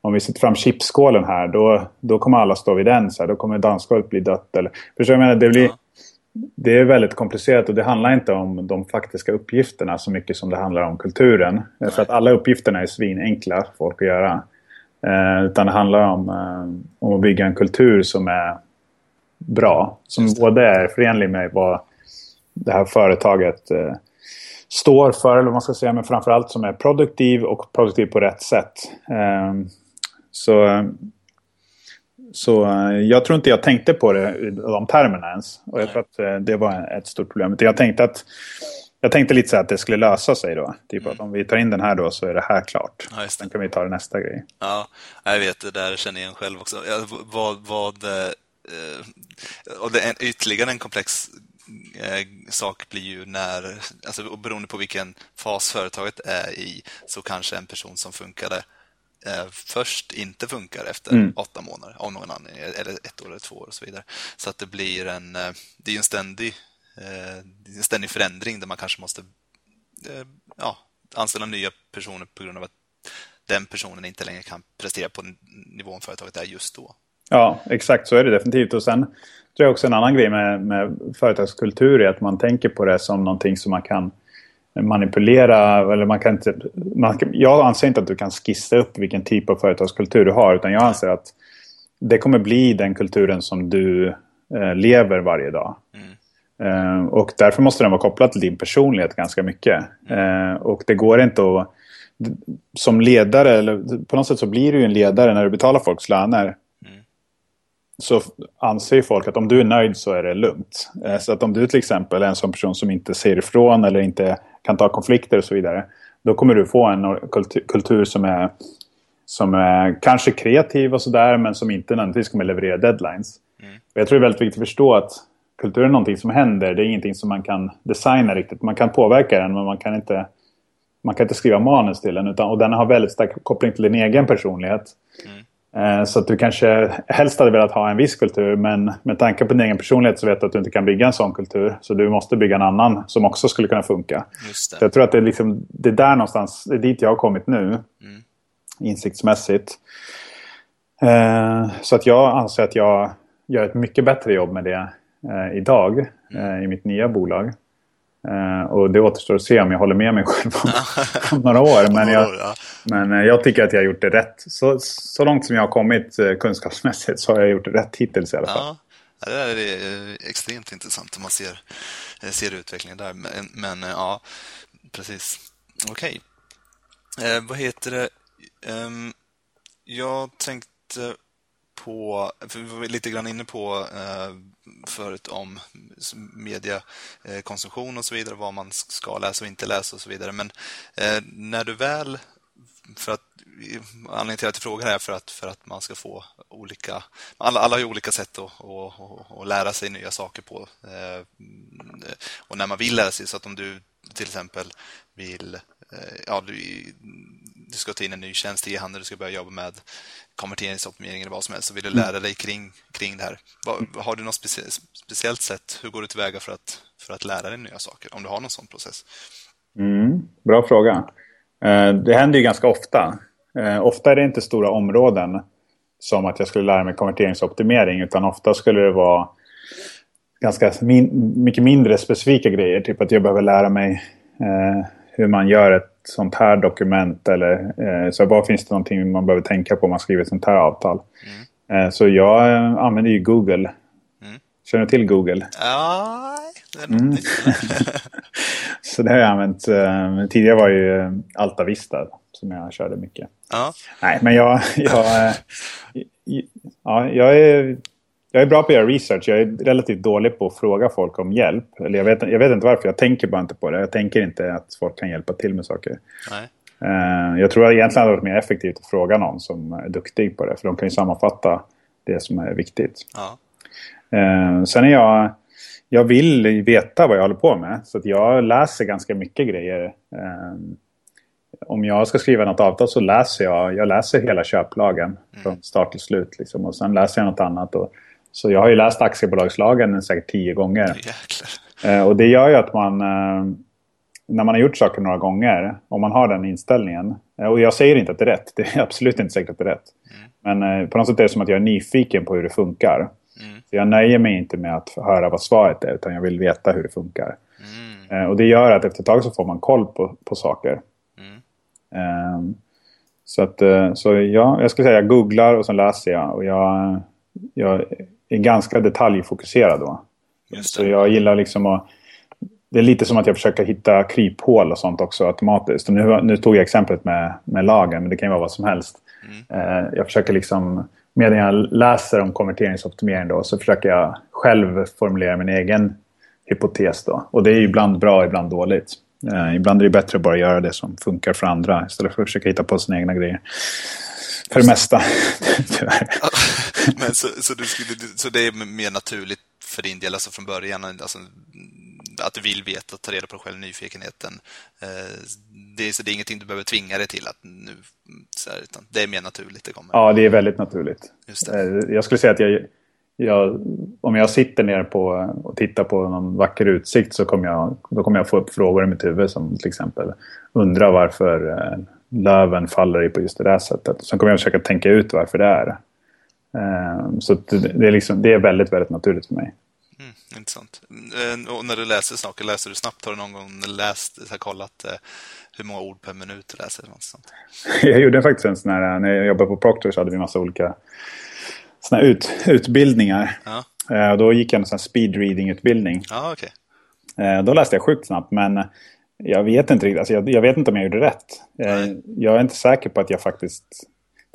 om vi sätter fram chipskålen här då, då kommer alla stå vid den. Så här. Då kommer dansgolvet bli dött. Eller, förstår jag menar, det blir... Det är väldigt komplicerat och det handlar inte om de faktiska uppgifterna så mycket som det handlar om kulturen. Nej. För att alla uppgifterna är svinenkla för folk att göra. Eh, utan det handlar om, eh, om att bygga en kultur som är bra. Som både är förenlig med vad det här företaget eh, står för, eller vad man ska säga, men framförallt som är produktiv och produktiv på rätt sätt. Eh, så så eh, jag tror inte jag tänkte på det i de termerna ens. Och jag tror att eh, det var ett stort problem. Jag tänkte att jag tänkte lite så att det skulle lösa sig då. Typ mm. att om vi tar in den här då så är det här klart. Ja, Sen kan vi ta nästa grej. Ja, jag vet det där känner jag igen själv också. vad, vad, eh, och det är ytterligare en komplex sak blir ju när, alltså beroende på vilken fas företaget är i, så kanske en person som funkade eh, först inte funkar efter mm. åtta månader av någon anledning, eller ett år eller två år och så vidare. Så att det blir en, eh, det är en ständig, eh, en ständig förändring där man kanske måste eh, ja, anställa nya personer på grund av att den personen inte längre kan prestera på nivån företaget är just då. Ja, exakt så är det definitivt. Och sen tror jag också en annan grej med, med företagskultur är att man tänker på det som någonting som man kan manipulera. Eller man kan inte, man, jag anser inte att du kan skissa upp vilken typ av företagskultur du har. Utan jag anser att det kommer bli den kulturen som du eh, lever varje dag. Mm. Eh, och därför måste den vara kopplad till din personlighet ganska mycket. Mm. Eh, och det går inte att... Som ledare, eller på något sätt så blir du en ledare när du betalar folks löner. Mm. Så anser ju folk att om du är nöjd så är det lugnt. Eh, så att om du till exempel är en sån person som inte ser ifrån eller inte kan ta konflikter och så vidare. Då kommer du få en kultur som är, som är kanske kreativ och sådär men som inte nödvändigtvis kommer leverera deadlines. Mm. jag tror det är väldigt viktigt att förstå att kultur är någonting som händer. Det är ingenting som man kan designa riktigt. Man kan påverka den men man kan inte, man kan inte skriva manus till den. Utan, och den har väldigt stark koppling till din egen personlighet. Mm. Eh, så att du kanske helst hade velat ha en viss kultur men med tanke på din egen personlighet så vet du att du inte kan bygga en sån kultur. Så du måste bygga en annan som också skulle kunna funka. Så jag tror att det är, liksom, det är där någonstans, det är dit jag har kommit nu. Mm. Insiktsmässigt. Eh, så att jag anser att jag gör ett mycket bättre jobb med det eh, idag mm. i mitt nya bolag. Uh, och det återstår att se om jag håller med mig själv om, om några år. Men jag, men uh, jag tycker att jag har gjort det rätt. Så, så långt som jag har kommit uh, kunskapsmässigt så har jag gjort det rätt hittills i alla fall. Ja, det är extremt intressant om man ser, ser utvecklingen där. Men, men ja, precis. Okej. Okay. vad heter det? Um, jag tänkte på, för vi var lite grann inne på eh, förut om mediekonsumtion och så vidare, vad man ska läsa och inte läsa och så vidare. Men eh, när du väl, för att anledningen till att jag frågar är för att, för att man ska få olika, alla, alla har ju olika sätt att, att, att, att lära sig nya saker på. Eh, och när man vill lära sig, så att om du till exempel vill, eh, ja, du du ska ta in en ny tjänst i e-handel, du ska börja jobba med konverteringsoptimering eller vad som helst, så vill du lära dig kring, kring det här. Har du något specie speciellt sätt? Hur går du tillväga för att, för att lära dig nya saker? Om du har någon sån process? Mm, bra fråga. Eh, det händer ju ganska ofta. Eh, ofta är det inte stora områden som att jag skulle lära mig konverteringsoptimering utan ofta skulle det vara ganska min mycket mindre specifika grejer. Typ att jag behöver lära mig eh, hur man gör ett sånt här dokument. Eller, eh, så vad finns det någonting man behöver tänka på om man skriver ett sånt här avtal. Mm. Eh, så jag eh, använder ju Google. Mm. Känner du till Google? Ja, det är mm. Så det har jag använt. Eh, tidigare var ju eh, Alta Vista som jag körde mycket. Ja. Nej, men jag, jag, eh, ja, jag är jag är bra på att göra research. Jag är relativt dålig på att fråga folk om hjälp. Eller jag vet, jag vet inte varför. Jag tänker bara inte på det. Jag tänker inte att folk kan hjälpa till med saker. Nej. Uh, jag tror att egentligen hade varit mer effektivt att fråga någon som är duktig på det. För de kan ju sammanfatta det som är viktigt. Ja. Uh, sen är jag... Jag vill veta vad jag håller på med. Så att jag läser ganska mycket grejer. Uh, om jag ska skriva något avtal så läser jag, jag läser hela köplagen mm. från start till slut. Liksom, och sen läser jag något annat. Och så jag har ju läst aktiebolagslagen säkert tio gånger. Eh, och det gör ju att man, eh, när man har gjort saker några gånger, om man har den inställningen. Eh, och jag säger inte att det är rätt, det är absolut inte säkert att det är rätt. Mm. Men på något sätt är det som att jag är nyfiken på hur det funkar. Mm. Så jag nöjer mig inte med att höra vad svaret är, utan jag vill veta hur det funkar. Mm. Och det gör att efter ett tag så får man koll på, på saker. Mm. Så att, så ja, jag skulle säga jag googlar och sen läser jag. Och jag, jag är ganska detaljfokuserad då. Så jag gillar liksom att... Det är lite som att jag försöker hitta kryphål och sånt också automatiskt. Och nu, nu tog jag exemplet med, med lagen, men det kan ju vara vad som helst. Mm. Eh, jag försöker liksom, medan jag läser om konverteringsoptimering då, så försöker jag själv formulera min egen hypotes då. Och det är ibland bra, ibland dåligt. Eh, ibland är det bättre att bara göra det som funkar för andra istället för att försöka hitta på sina egna grejer. För det mesta, tyvärr. Men så, så, du skulle, så det är mer naturligt för din del, alltså från början, alltså, att du vill veta, ta reda på själv, nyfikenheten. Eh, det, är, så det är ingenting du behöver tvinga dig till att nu, så här, utan det är mer naturligt det kommer. Ja, det är väldigt naturligt. Eh, jag skulle säga att jag, jag, om jag sitter ner på och tittar på någon vacker utsikt så kommer jag, då kommer jag få upp frågor i mitt huvud som till exempel undra varför eh, löven faller på just det där sättet. Sen kommer jag försöka tänka ut varför det är. Ehm, så det är, liksom, det är väldigt, väldigt naturligt för mig. Mm, intressant. Eh, och när du läser saker, läser du snabbt? Har du någon gång läst, så kollat eh, hur många ord per minut du läser? Något sånt? Jag gjorde faktiskt en sån här, när jag jobbade på Proctor så hade vi massa olika såna ut, utbildningar. Ja. Eh, då gick jag en sån speed reading-utbildning. Ja, okay. Då läste jag sjukt snabbt, men jag vet inte riktigt. Alltså jag, jag, vet inte om jag gjorde rätt. Nej. Jag är inte säker på att jag faktiskt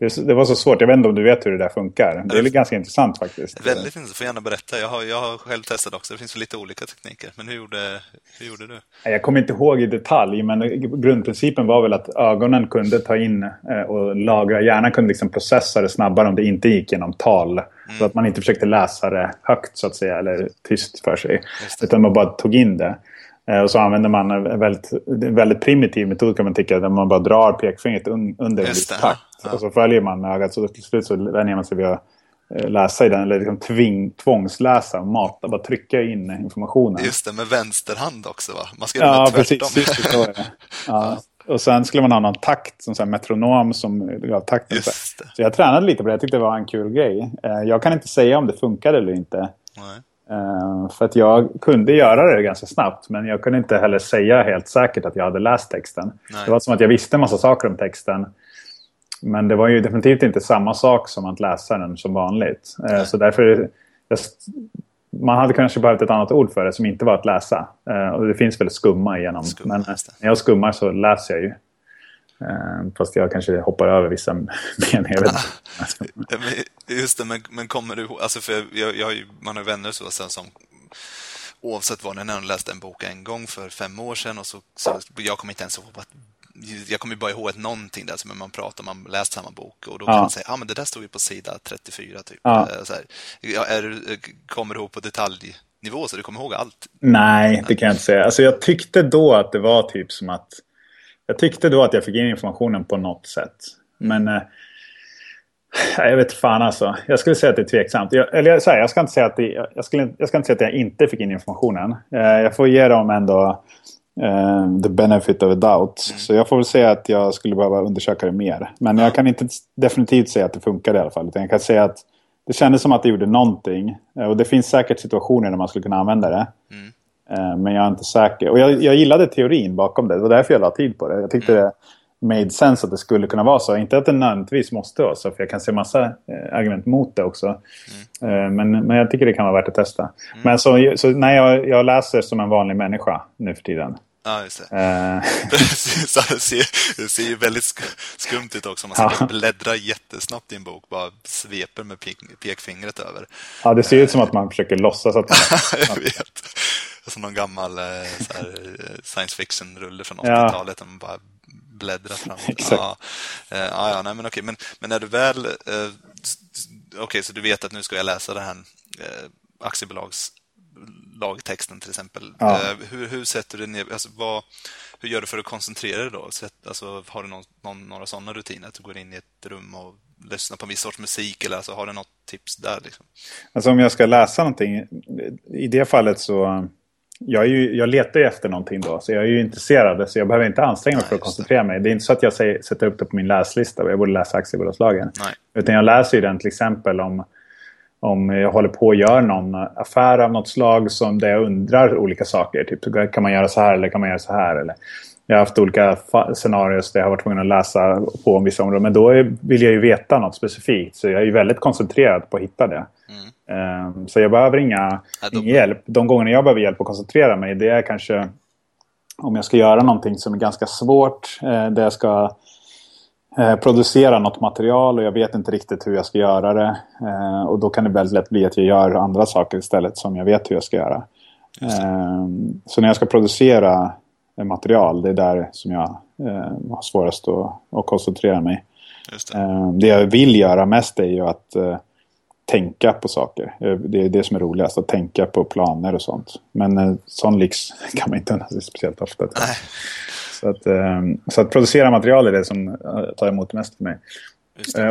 det, det, var så svårt. Jag vet inte om du vet hur det där funkar. Det är det, ganska intressant faktiskt. Väldigt intressant. Får gärna berätta. Jag har, jag har själv testat också. Det finns lite olika tekniker. Men hur gjorde, hur gjorde du? Jag kommer inte ihåg i detalj, men grundprincipen var väl att ögonen kunde ta in eh, och lagra. Hjärnan kunde liksom processa det snabbare om det inte gick genom tal. Mm. Så att man inte försökte läsa det högt så att säga, eller tyst för sig. Utan man bara tog in det. Eh, och så använder man en väldigt, väldigt primitiv metod kan man tycka. Där man bara drar pekfingret under en viss takt. Ja. Och så följer man med ögat. Så till slut så vänjer man sig vid att eh, läsa i den. Eller liksom tving, tvångsläsa. Mata, bara trycka in informationen. Just det, med vänsterhand också va? Man ska ja, precis. precis det. Ja. Och sen skulle man ha någon takt, som så metronom som gav takten. Så jag tränade lite på det. Jag tyckte det var en kul grej. Eh, jag kan inte säga om det funkade eller inte. Nej. Uh, för att jag kunde göra det ganska snabbt men jag kunde inte heller säga helt säkert att jag hade läst texten. Nej. Det var som att jag visste en massa saker om texten. Men det var ju definitivt inte samma sak som att läsa den som vanligt. Uh, så därför... Man hade kanske behövt ett annat ord för det som inte var att läsa. Uh, och det finns väl skumma igenom. Skumma, men när jag skummar så läser jag ju. Uh, fast jag kanske hoppar över vissa meningar. Just det, men, men kommer du ihåg, alltså för jag, jag, man har vänner så sen som oavsett vad, när jag läste en bok en gång för fem år sedan och så, så jag kommer inte ens ihåg jag kommer bara ihåg att någonting där som man pratar man läst samma bok och då kan man säga, ja ah, men det där stod ju på sida 34 typ. Ja. Eh, så här. Är, kommer du ihåg på detaljnivå så du kommer ihåg allt? Nej, det kan jag inte säga. Alltså jag tyckte då att det var typ som att jag tyckte då att jag fick in informationen på något sätt. Men eh, jag vet fan alltså. Jag skulle säga att det är tveksamt. Jag, eller så här, jag ska inte säga att det, jag, skulle, jag ska inte säga att jag inte fick in informationen. Eh, jag får ge dem ändå uh, the benefit of a doubt. Mm. Så jag får väl säga att jag skulle behöva undersöka det mer. Men jag kan inte definitivt säga att det funkade i alla fall. Utan jag kan säga att det kändes som att det gjorde någonting. Uh, och det finns säkert situationer där man skulle kunna använda det. Mm. Uh, men jag är inte säker. Och jag, jag gillade teorin bakom det. Det var därför jag la tid på det. Jag tyckte mm. det made sense att det skulle kunna vara så. Inte att det nödvändigtvis måste vara så, för jag kan se massa eh, argument mot det också. Mm. Eh, men, men jag tycker det kan vara värt att testa. Mm. Men så, så när jag, jag läser som en vanlig människa nu för tiden. Ja, just det. Uh... det, ser, det ser ju väldigt skumt ut också. Man ska ja. bläddra jättesnabbt i en bok, bara sveper med pek, pekfingret över. Ja, det ser ut som att man försöker låtsas att man... jag vet. Som någon gammal här, science fiction-rulle från 80-talet. Ja. Man bara bläddra framåt. Exakt. Ja, eh, ja, ja nej, men okej. Men, men när du väl... Eh, okej, så du vet att nu ska jag läsa den här eh, aktiebolags lagtexten till exempel. Ja. Eh, hur, hur sätter du ner... Alltså, vad, hur gör du för att koncentrera dig då? Alltså, har du någon, någon, några sådana rutiner? Att du går in i ett rum och lyssnar på en viss sorts musik? Eller alltså, har du något tips där? Liksom? Alltså om jag ska läsa någonting, i det fallet så jag, är ju, jag letar ju efter någonting då, så jag är ju intresserad. Så jag behöver inte anstränga mig Nej, för att koncentrera mig. Det är inte så att jag säger, sätter upp det på min läslista. Jag borde läsa aktiebolagslagen. Utan jag läser ju den till exempel om, om jag håller på att göra någon affär av något slag som där jag undrar olika saker. Typ, kan man göra så här eller kan man göra så här? Eller, jag har haft olika scenarier där jag har varit tvungen att läsa på om vissa områden. Men då vill jag ju veta något specifikt. Så jag är ju väldigt koncentrerad på att hitta det. Mm. Ehm, så jag behöver inga, ja, ingen hjälp. De gångerna jag behöver hjälp att koncentrera mig det är kanske om jag ska göra någonting som är ganska svårt. Eh, där jag ska eh, producera något material och jag vet inte riktigt hur jag ska göra det. Eh, och då kan det väldigt lätt bli att jag gör andra saker istället som jag vet hur jag ska göra. Ehm, så när jag ska producera material, det är där som jag har svårast att, att koncentrera mig. Det. Det jag vill göra mest är ju att tänka på saker. Eh, det är det som är roligast, att tänka på planer och sånt. Men eh, sån lyx kan man inte unna sig speciellt ofta. Så att, eh, så att producera material är det som tar emot mest för mig.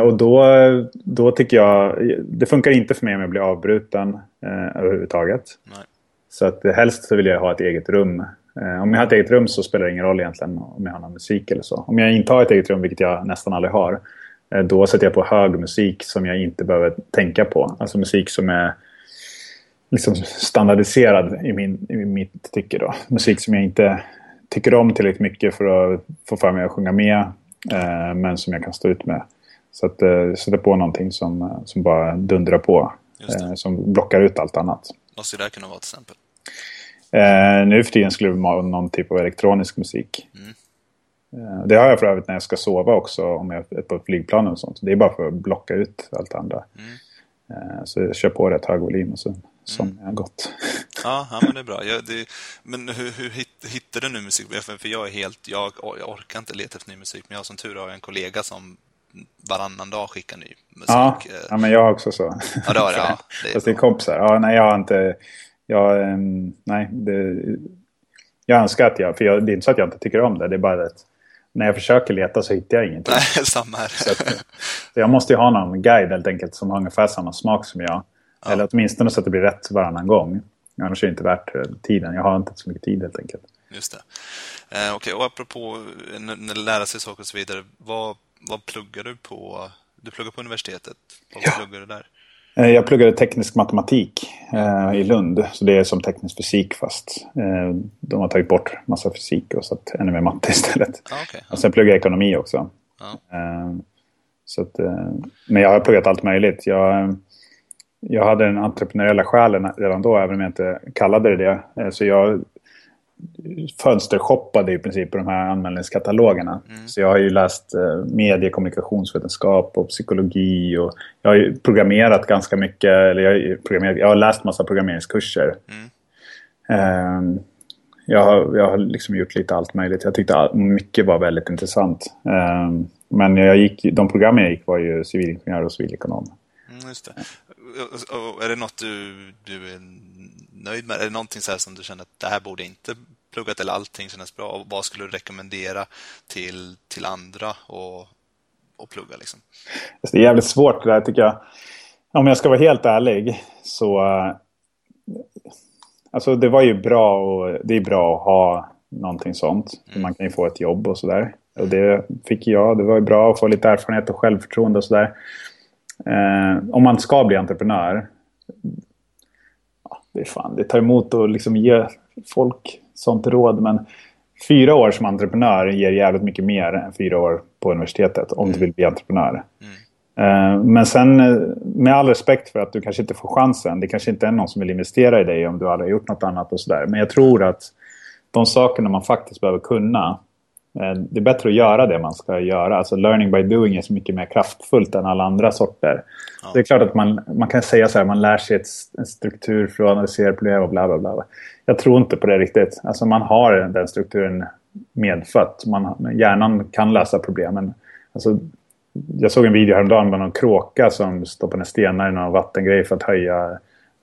Och då, då tycker jag, det funkar inte för mig om jag blir avbruten eh, överhuvudtaget. Nej. Så att helst så vill jag ha ett eget rum. Eh, om jag har ett eget rum så spelar det ingen roll egentligen om jag har någon musik eller så. Om jag inte har ett eget rum, vilket jag nästan aldrig har, Eh, då sätter jag på hög musik som jag inte behöver tänka på. Alltså musik som är liksom standardiserad i, min, i mitt tycke. Då. Musik som jag inte tycker om tillräckligt mycket för att få för mig att sjunga med. Eh, men som jag kan stå ut med. Så att eh, sätta på någonting som, som bara dundrar på. Eh, som blockar ut allt annat. Vad skulle det kunna vara till exempel? Eh, nu för tiden skulle det vara någon typ av elektronisk musik. Mm. Eh, det har jag för övrigt när jag ska sova också, om jag är på flygplan och sånt. Det är bara för att blocka ut allt andra. Mm. Eh, så jag kör på rätt hög volym och så somnar mm. jag gott. Ja, ja, men det är bra. Jag, det, men hur, hur hittar du nu musik? För jag är helt, jag, jag orkar inte leta efter ny musik, men jag som tur har en kollega som varannan dag skickar ny musik. Ja, ja men jag har också så. Ja, det har det. Ja, det är Fast det är kompisar. Ja, nej, jag har inte... Jag, ehm, nej, det, jag önskar att jag... För jag, det är inte så att jag inte tycker om det. Det är bara att när jag försöker leta så hittar jag ingenting. Nej, samma här. Så, att, så jag måste ju ha någon guide helt enkelt som har ungefär samma smak som jag. Ja. Eller åtminstone så att det blir rätt varannan gång. Annars är det inte värt eh, tiden. Jag har inte så mycket tid helt enkelt. Just det. Eh, Okej, okay. och apropå när lära sig saker och så vidare. Vad, vad pluggar du på? Du pluggar på universitetet. Vad ja. pluggar du där? Eh, jag pluggade teknisk matematik eh, i Lund. Så det är som teknisk fysik fast eh, de har tagit bort massa fysik och satt ännu mer matte istället. Ah, okay. Och sen pluggade jag ekonomi också. Ah. Eh, så att, eh, men jag har pluggat allt möjligt. Jag, jag hade den entreprenöriella själen redan då, även om jag inte kallade det det. Eh, så jag fönstershoppade i princip på de här anmälningskatalogerna. Mm. Så jag har ju läst eh, medie, kommunikationsvetenskap och psykologi. Och jag har ju programmerat ganska mycket. Eller jag, har programmerat, jag har läst massa programmeringskurser. Mm. Eh, jag, har, jag har liksom gjort lite allt möjligt. Jag tyckte all, mycket var väldigt intressant. Eh, men jag gick, de program jag gick var ju civilingenjör och civilekonom. Mm, är det något du, du är nöjd med? Är det någonting så som du känner att det här borde inte pluggat eller allting kändes bra? Och vad skulle du rekommendera till, till andra och, och plugga liksom? Det är jävligt svårt det där tycker jag. Om jag ska vara helt ärlig så... Alltså det var ju bra och det är bra att ha någonting sånt. Mm. Man kan ju få ett jobb och sådär. Och det fick jag. Det var ju bra att få lite erfarenhet och självförtroende och sådär. Eh, om man ska bli entreprenör. Ja, det är fan, det tar emot att liksom ge folk sånt råd. Men fyra år som entreprenör ger jävligt mycket mer än fyra år på universitetet. Om du vill bli entreprenör. Mm. Eh, men sen eh, med all respekt för att du kanske inte får chansen. Det kanske inte är någon som vill investera i dig om du aldrig har gjort något annat och sådär. Men jag tror att de sakerna man faktiskt behöver kunna. Eh, det är bättre att göra det man ska göra. Alltså learning by doing är så mycket mer kraftfullt än alla andra sorter. Ja. Det är klart att man, man kan säga så här, man lär sig ett, en struktur för att analysera problem och bla bla bla. Jag tror inte på det riktigt. Alltså man har den strukturen medfött. Man, hjärnan kan lösa problemen. Alltså, jag såg en video häromdagen med någon kråka som stoppade stenar i någon vattengrej för att höja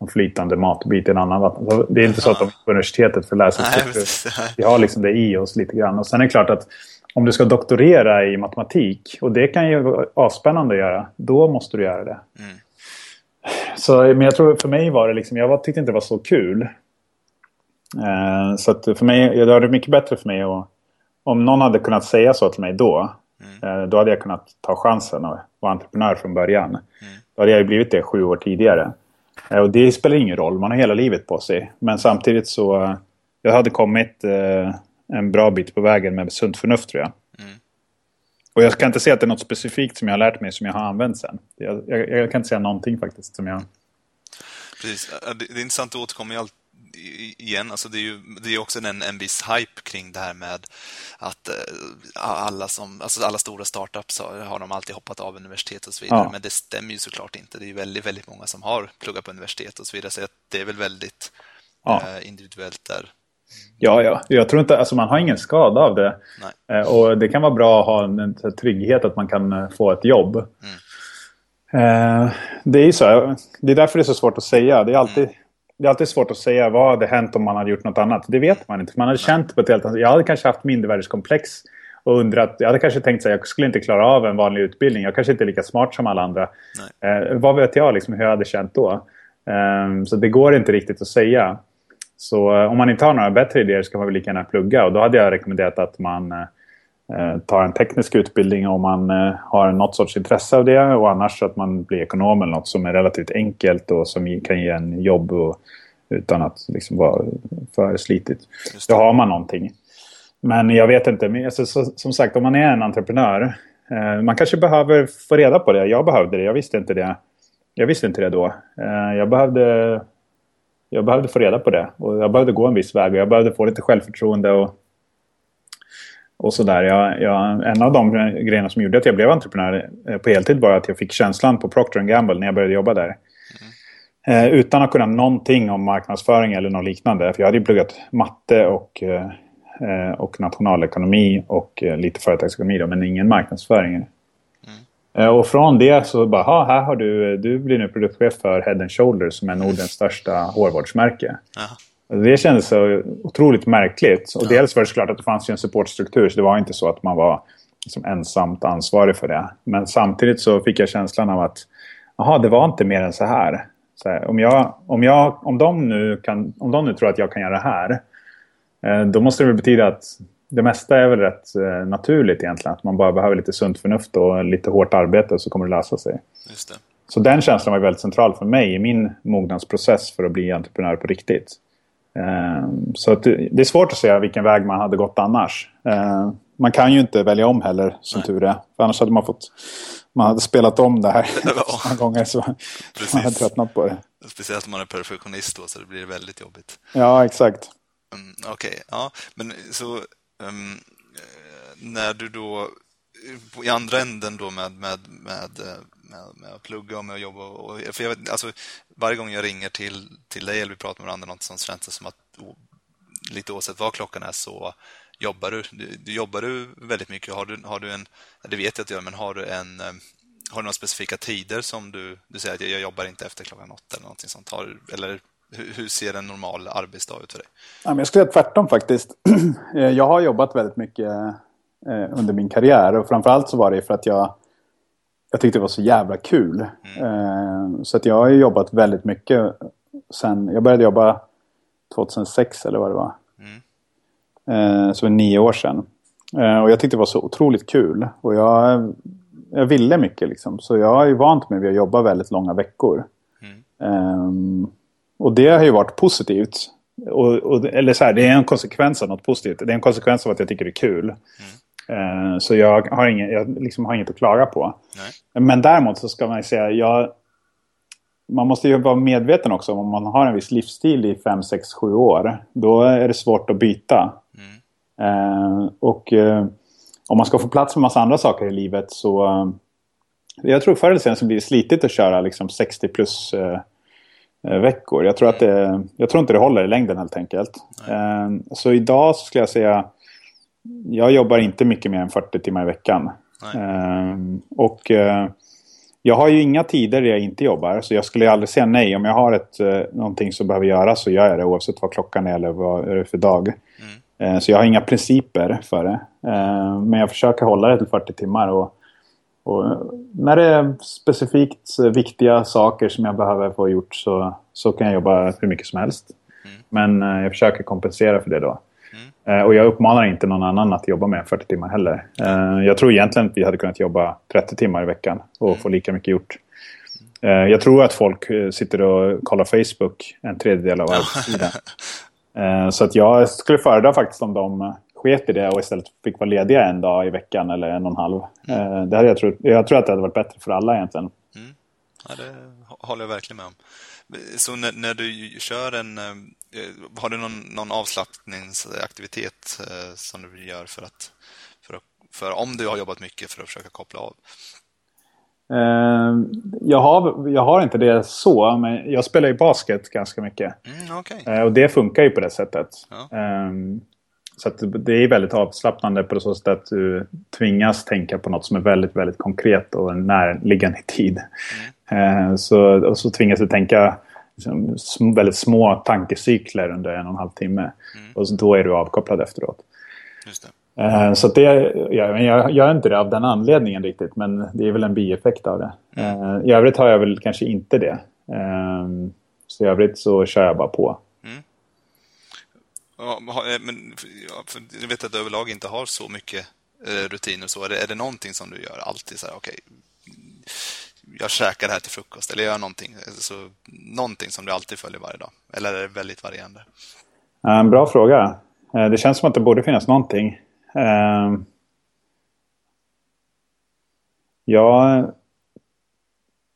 en flytande matbit i en annan vatten. Det är inte så att de på universitetet får läsa struktur. Vi har liksom det i oss lite grann. Och sen är det klart att om du ska doktorera i matematik, och det kan ju vara avspännande att göra, då måste du göra det. Mm. Så, men jag tror för mig var det liksom, jag tyckte inte det var så kul. Eh, så att för mig, det hade mycket bättre för mig att, om någon hade kunnat säga så till mig då, mm. eh, då hade jag kunnat ta chansen och vara entreprenör från början. Mm. Då hade jag blivit det sju år tidigare. Eh, och det spelar ingen roll, man har hela livet på sig. Men samtidigt så, eh, jag hade kommit eh, en bra bit på vägen med sunt förnuft tror jag. Mm. Och jag kan inte säga att det är något specifikt som jag har lärt mig som jag har använt sen. Jag, jag, jag kan inte säga någonting faktiskt som jag... Precis, det, är intressant att återkomma i allt igen, alltså det är ju det är också en, en viss hype kring det här med att uh, alla som, alltså alla stora startups har, har de alltid hoppat av universitet och så vidare, ja. men det stämmer ju såklart inte. Det är ju väldigt, väldigt många som har pluggat på universitet och så vidare, så det är väl väldigt ja. uh, individuellt där. Ja, ja. Jag tror inte, alltså man har ingen skada av det. Uh, och det kan vara bra att ha en, en trygghet att man kan få ett jobb. Mm. det är ju så, det är därför det är så svårt att säga. Det är alltid mm det är alltid svårt att säga vad hade hänt om man hade gjort något annat. Det vet man inte. Man hade känt på ett helt annat Jag hade kanske haft mindervärdeskomplex och undrat. Jag hade kanske tänkt att jag skulle inte klara av en vanlig utbildning. Jag kanske inte är lika smart som alla andra. Eh, vad vet jag liksom, hur jag hade känt då? Eh, så det går inte riktigt att säga. Så eh, om man inte har några bättre idéer ska man väl lika gärna plugga. Och då hade jag rekommenderat att man eh, tar en teknisk utbildning om man eh, har något sorts intresse av det och annars att man blir ekonom eller något som är relativt enkelt och som kan ge en jobb och, utan att liksom vara för slitigt. Då har man någonting. Men jag vet inte, men alltså, så, som sagt om man är en entreprenör eh, man kanske behöver få reda på det. Jag behövde det, jag visste inte det. Jag visste inte det då. Eh, jag behövde jag behövde få reda på det och jag behövde gå en viss väg och jag behövde få lite självförtroende och och sådär. Jag, jag, en av de grejerna som gjorde att jag blev entreprenör eh, på heltid var att jag fick känslan på Procter Gamble när jag började jobba där. Mm. Eh, utan att kunna någonting om marknadsföring eller något liknande. För jag hade ju pluggat matte och, eh, eh och nationalekonomi och eh, lite företagsekonomi då, men ingen marknadsföring. Mm. Eh, och från det så bara, här har du, du blir nu produktchef för Head Shoulders som är Nordens största hårvårdsmärke. Aha. Det kändes så otroligt märkligt. Och dels var det såklart att det fanns en supportstruktur så det var inte så att man var liksom ensamt ansvarig för det. Men samtidigt så fick jag känslan av att aha, det var inte mer än så här. Så här, om, jag, om, jag, om, de nu kan, om de nu tror att jag kan göra det här eh, då måste det väl betyda att det mesta är väl rätt eh, naturligt egentligen. Att man bara behöver lite sunt förnuft och lite hårt arbete så kommer det lösa sig. Så den känslan var väldigt central för mig i min mognadsprocess för att bli entreprenör på riktigt. Ehm, så det är svårt att säga vilken väg man hade gått annars. Ehm, man kan ju inte välja om heller, som Nej. tur är. För annars hade man fått... Man hade spelat om det här många gånger så Precis. man hade tröttnat på det. Speciellt om man är perfektionist då, så det blir väldigt jobbigt. Ja, exakt. Mm, Okej, okay. ja. Men så um, när du då i andra änden då med, med, med eh, med, med att plugga och med att jobba. Och, för jag vet, alltså, varje gång jag ringer till, till dig eller vi pratar med varandra något som känns det som att lite oavsett vad klockan är så jobbar du. du, du jobbar du väldigt mycket. Har du, har du en, det vet jag att du gör, men har du en eh, har du några specifika tider som du, du säger att jag, jag jobbar inte efter klockan åtta eller någonting sånt? Har, eller Hur, hur ser en normal arbetsdag ut för dig? jag skulle säga tvärtom faktiskt. Eh, jag har jobbat väldigt mycket eh, under min karriär och framförallt så var det för att jag jag tyckte det var så jävla kul. Mm. Så att jag har jobbat väldigt mycket sen, jag började jobba 2006 eller vad det var. Mm. Så det var nio år sedan. Eh, och jag tyckte det var så otroligt kul. Och jag, jag ville mycket liksom. Så jag har ju vant mig vid att jobba väldigt långa veckor. Mm. Och det har ju varit positivt. Och, och, eller så här, det är en konsekvens av något positivt. Det är en konsekvens av att jag tycker det är kul. Mm. Uh, så jag har, ingen, jag liksom har inget att klaga på. Nej. Men däremot så ska man säga, jag, man måste ju vara medveten också om man har en viss livsstil i 5, 6, 7 år. Då är det svårt att byta. Eh, och eh, om man ska få plats med massa andra saker i livet så... Eh, jag tror förr eller senare så blir det slitigt att köra liksom 60 plus eh, eh, veckor. Jag tror, att det, jag tror inte det håller i längden helt enkelt. Eh, så idag så skulle jag säga... Jag jobbar inte mycket mer än 40 timmar i veckan. och jag har ju inga tider där jag inte jobbar. Så jag skulle aldrig säga nej. Om jag har ett, någonting som behöver göras så gör jag det oavsett vad klockan är eller vad är det för dag. Mm. Eh, så jag har inga principer för det. Eh, men jag försöker hålla det till 40 timmar. Och, och när det är specifikt viktiga saker som jag behöver få gjort så, så kan jag jobba hur mycket som helst. Mm. Men eh, jag försöker kompensera för det då. Mm. Och jag uppmanar inte någon annan att jobba med 40 timmar heller. Jag tror egentligen att vi hade kunnat jobba 30 timmar i veckan och mm. få lika mycket gjort. Jag tror att folk sitter och kollar Facebook en tredjedel av arbetstiden. Eh, så att jag skulle föredra faktiskt om de sket i det och istället fick vara lediga en dag i veckan eller en och en halv. Mm. Eh, det hade jag, tror, jag tror att det hade varit bättre för alla egentligen. Mm. Ja, det håller jag verkligen med om. Så när, när du kör en... Eh, har du någon, någon avslappningsaktivitet som du gör för att, för att... För om du har jobbat mycket för att försöka koppla av? Uh, jag, har, jag har inte det så, men jag spelar ju basket ganska mycket. Mm, okay. och det funkar ju på det sättet. Ja. Um, så det är väldigt avslappnande på så sätt att du tvingas tänka på något som är väldigt, väldigt konkret och närliggande i tid. Uh, så, och så tvingas du tänka liksom, väldigt små tankecykler under en och en halv timme. Mm. Och så, då är du avkopplad efteråt. Eh, så det, ja, jag gör inte det av den anledningen riktigt, men det är väl en bieffekt av det. Mm. I övrigt har jag väl kanske inte det. Eh, så i övrigt så kör jag bara på. Mm. Ja, men jag vet att du överlag inte har så mycket rutiner. Så är, det, är det någonting som du gör alltid så här, okej, okay, jag käkar det här till frukost eller gör någonting, så, någonting som du alltid följer varje dag? Eller är det väldigt varierande? En bra fråga. Eh, det känns som att det borde finnas någonting. Eh, jag är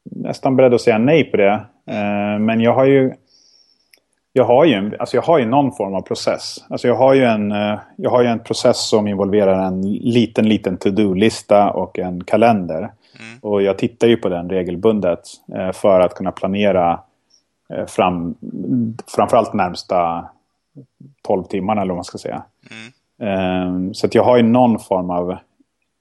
nästan beredd att säga nej på det. Eh, men jag har ju jag har ju, alltså jag har ju någon form av process. Alltså jag, har ju en, jag har ju en process som involverar en liten, liten to-do-lista och en kalender. Mm. Och jag tittar ju på den regelbundet eh, för att kunna planera eh, fram, framförallt närmsta 12 timmarna eller vad man ska säga. Mm. Um, så att jag har ju någon form av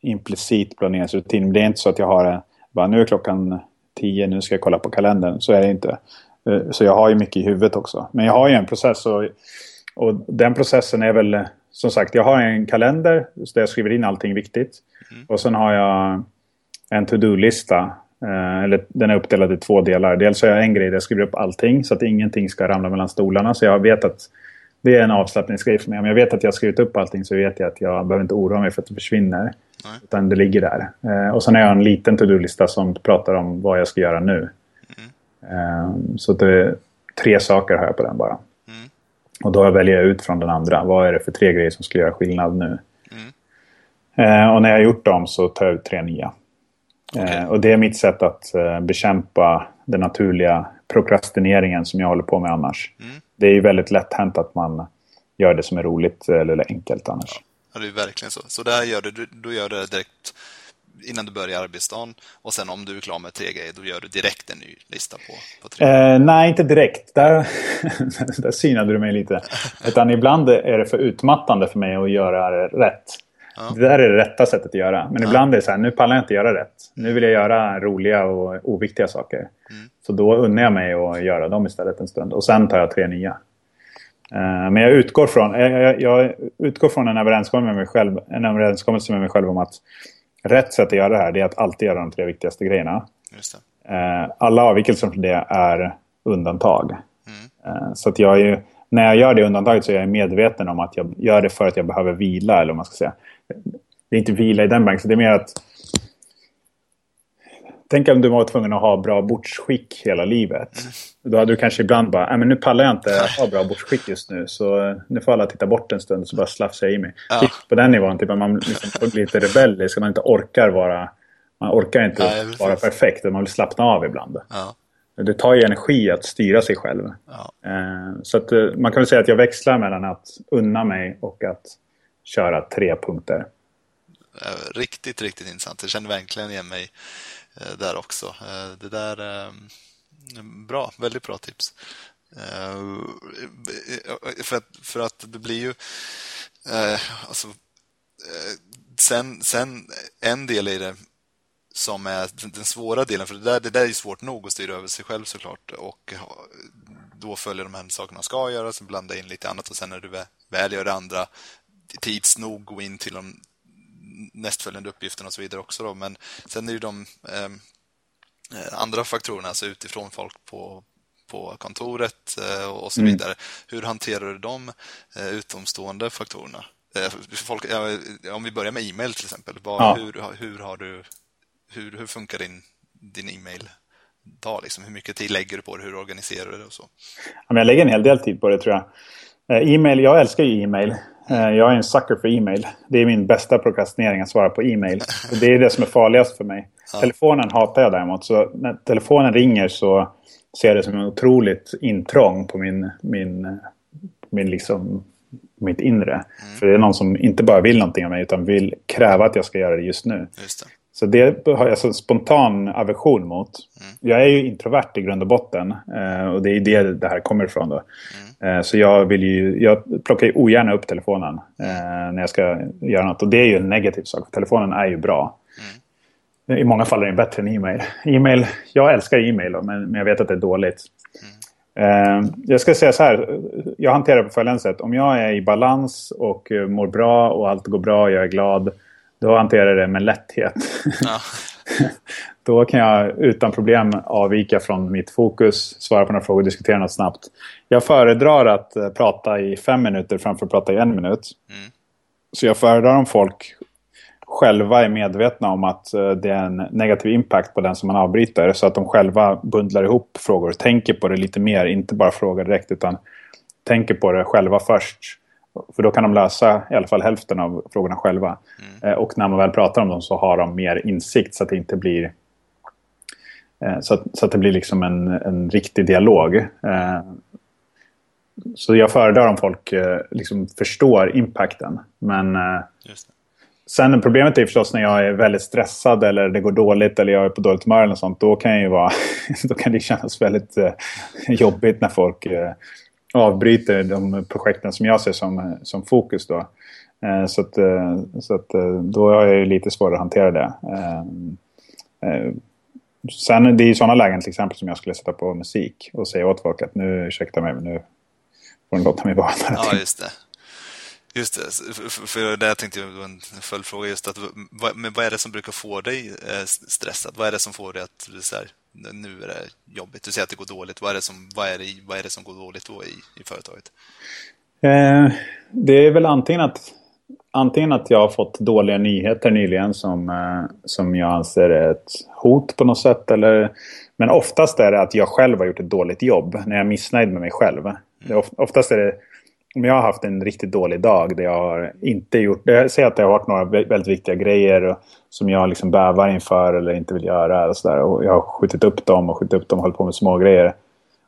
implicit planeringsrutin. Men det är inte så att jag har en, bara nu är klockan tio, nu ska jag kolla på kalendern. Så är det inte. Så jag har ju mycket i huvudet också. Men jag har ju en process och, och den processen är väl som sagt, jag har en kalender där jag skriver in allting viktigt. Mm. Och sen har jag en to-do-lista. Uh, eller den är uppdelad i två delar. Dels har jag en grej där jag skriver upp allting så att ingenting ska ramla mellan stolarna. Så jag vet att det är en avslappningsgrej för mig. Om jag vet att jag har skrivit upp allting så vet jag att jag behöver inte oroa mig för att det försvinner. Nej. Utan det ligger där. Eh, och sen har jag en liten to-do-lista som pratar om vad jag ska göra nu. Mm. Eh, så det, tre saker har jag på den bara. Mm. Och då väljer jag ut från den andra. Vad är det för tre grejer som ska göra skillnad nu? Mm. Eh, och när jag har gjort dem så tar jag ut tre nya. Okay. Eh, och det är mitt sätt att eh, bekämpa den naturliga prokrastineringen som jag håller på med annars. Mm det är ju väldigt lätt hänt att man gör det som är roligt eller enkelt annars. Ja, det är verkligen så. Så där gör du, då gör du det direkt innan du börjar arbetsdagen och sen om du är klar med tre grejer då gör du direkt en ny lista på, på tre. Eh, nej, inte direkt. Där, där synade du mig lite. Utan ibland är det för utmattande för mig att göra rätt. Ja. Det där är det rätta sättet att göra. Men ja. ibland är det så här, nu pallar jag inte göra rätt. Nu vill jag göra roliga och oviktiga saker. Mm. Så då unnar jag mig att göra dem istället en stund. Och sen tar jag tre nya. Eh, men jag utgår från, jag, jag utgår från en, överenskommelse med mig själv, en överenskommelse med mig själv om att rätt sätt att göra det här är att alltid göra de tre viktigaste grejerna. Eh, alla avvikelser från det är undantag. Mm. Eh, så att jag är, när jag gör det undantaget så är jag medveten om att jag gör det för att jag behöver vila. Eller man ska säga. Det är inte vila i den banken, det är mer att Tänk om du var tvungen att ha bra bordsskick hela livet. Då hade du kanske ibland bara, men nu pallar jag inte ha bra bordsskick just nu. Så nu får alla titta bort en stund och så bara slafsar jag i mig. Ja. Typ på den nivån, typ att man liksom blir lite rebellisk. Man inte orkar vara, man orkar inte ja, vara perfekt. Man vill slappna av ibland. Ja. Det tar ju energi att styra sig själv. Eh, så att, eh, man kan väl säga att jag växlar mellan att unna mig och att köra tre punkter. Riktigt, riktigt intressant. Jag känner verkligen igen mig Eh, där också. Det där är bra, väldigt bra tips. För att, för att det blir ju alltså, sen, sen en del i det som är den svåra delen, för det där, det där är svårt nog att styra över sig själv såklart och då följer de här sakerna ska göras, blanda in lite annat och sen när du väl gör det andra tids nog gå in till de nästföljande uppgifterna och så vidare också. Då. Men sen är ju de ehm, eh, andra faktorerna, alltså utifrån folk på, på kontoret eh, och så mm. vidare. Hur hanterar du de eh, utomstående faktorerna? Eh, folk, om vi börjar med e-mail till exempel. Vad, ja. hur, hur, har du, hur, hur funkar din, din e-mail? Dag, liksom? Hur mycket tid lägger du på det? Hur organiserar du det? Och så? jag lägger en hel del tid på det tror jag. Eh, e-mail, jag älskar ju e-mail. Eh, jag är en sucker för e-mail. Det är min bästa prokrastinering att svara på e-mail. Det är det som är farligast för mig. Ja. Telefonen hatar jag däremot. Så när telefonen ringer så ser jag det som en otroligt intrång på min, min, min liksom, mitt inre. Mm. För det är någon som inte bara vill någonting av mig utan vill kräva att jag ska göra det just nu. Just. Så det har jag så spontan aversion mot. Mm. Jag är ju introvert i grund och botten. Eh, och det är det det här kommer ifrån. Då. Mm. Eh, så jag, vill ju, jag plockar ju ogärna upp telefonen eh, när jag ska göra något. Och det är ju en negativ sak. Telefonen är ju bra. Mm. I många fall är den bättre än e-mail. e-mail jag älskar e-mail men, men jag vet att det är dåligt. Mm. Jag ska säga så här. Jag hanterar det på följande sätt. Om jag är i balans och mår bra och allt går bra och jag är glad. Då hanterar jag det med lätthet. Ja. Då kan jag utan problem avvika från mitt fokus, svara på några frågor och diskutera något snabbt. Jag föredrar att uh, prata i fem minuter framför att prata i en minut. Mm. Så jag föredrar om folk själva är medvetna om att uh, det är en negativ impact på den som man avbryter. Så att de själva bundlar ihop frågor, tänker på det lite mer, inte bara frågar direkt utan tänker på det själva först. För då kan de lösa i alla fall hälften av frågorna själva. Mm. Eh, och när man väl pratar om dem så har de mer insikt så att det inte blir Eh, så att, så att det blir liksom en, en riktig dialog. Eh, så jag föredrar om folk liksom förstår impacten. Men sen problemet är förstås när jag är väldigt stressad eller det går dåligt eller jag är på dåligt humör eller sånt. Då kan, ju vara, då kan det kännas väldigt jobbigt när folk avbryter de projekten som jag ser som, som fokus. Då. Eh, så, att, eh, så att eh, då har jag lite svårare att hantera det. Sen det är i sådana lägen till exempel som jag skulle sätta på musik och säga åt folk att nu, ursäkta mig, men nu får ni låta mig vara. Ja, just det. Just det, för, för där tänkte jag en följdfråga just att men vad är det som brukar få dig eh, stressad? Vad är det som får dig att så här, nu är det jobbigt? Du säger att det går dåligt. Vad är det som, vad är det, vad är det som går dåligt då i, i företaget? Eh, det är väl antingen att antingen att jag har fått dåliga nyheter nyligen som, eh, som jag anser är ett hot på något sätt. Eller, men oftast är det att jag själv har gjort ett dåligt jobb när jag är missnöjd med mig själv. Det of, oftast är det om jag har haft en riktigt dålig dag där jag har inte gjort... Jag säger att det har varit några väldigt viktiga grejer som jag liksom bävar inför eller inte vill göra. Och, så där, och jag har skjutit upp dem och skjutit upp dem och hållit på med små grejer.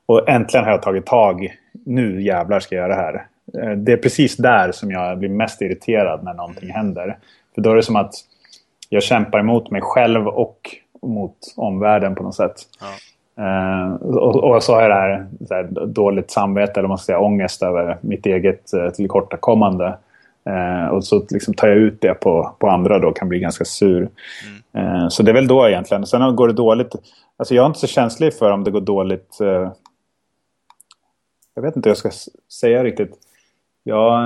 Och äntligen har jag tagit tag. Nu jävlar ska jag göra det här. Eh, det är precis där som jag blir mest irriterad när någonting händer. För då är det som att jag kämpar emot mig själv och mot omvärlden på något sätt. Ja. Uh, och, och, så har jag det här, här, dåligt samvete eller man ska säga ångest över mitt eget uh, tillkortakommande. Eh, och så liksom tar jag ut det på, på andra då kan bli ganska sur. Mm. Så det är väl då egentligen. Sen går det dåligt. Alltså jag är inte så känslig för om det går dåligt. Jag vet inte hur jag ska säga riktigt. Jag,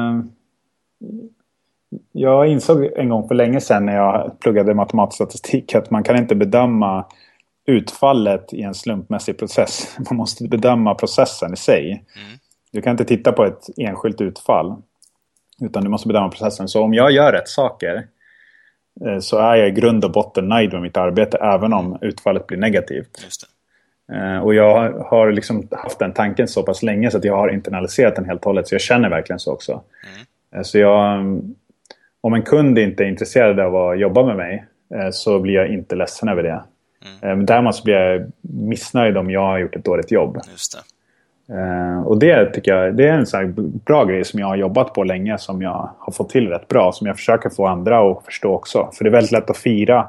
jag insåg en gång för länge sedan när jag pluggade matematisk statistik att man kan inte bedöma utfallet i en slumpmässig process. Man måste bedöma processen i sig. Mm. Du kan inte titta på ett enskilt utfall. Utan du måste bedöma processen. Så om jag gör rätt saker eh, så är jag i grund och botten nöjd med mitt arbete även om utfallet blir negativt. Eh, och jag har liksom haft den tanken så pass länge så att jag har internaliserat den helt och hållet. Så jag känner verkligen så också. Mm. Eh, så jag, om en kund inte är intresserad av att jobba med mig så blir jag inte ledsen över det. Mm. Däremot blir jag missnöjd om jag har gjort ett dåligt jobb. Just det. Uh, och det tycker jag det är en sån bra grej som jag har jobbat på länge som jag har fått till rätt bra. Som jag försöker få andra att förstå också. För det är väldigt lätt att fira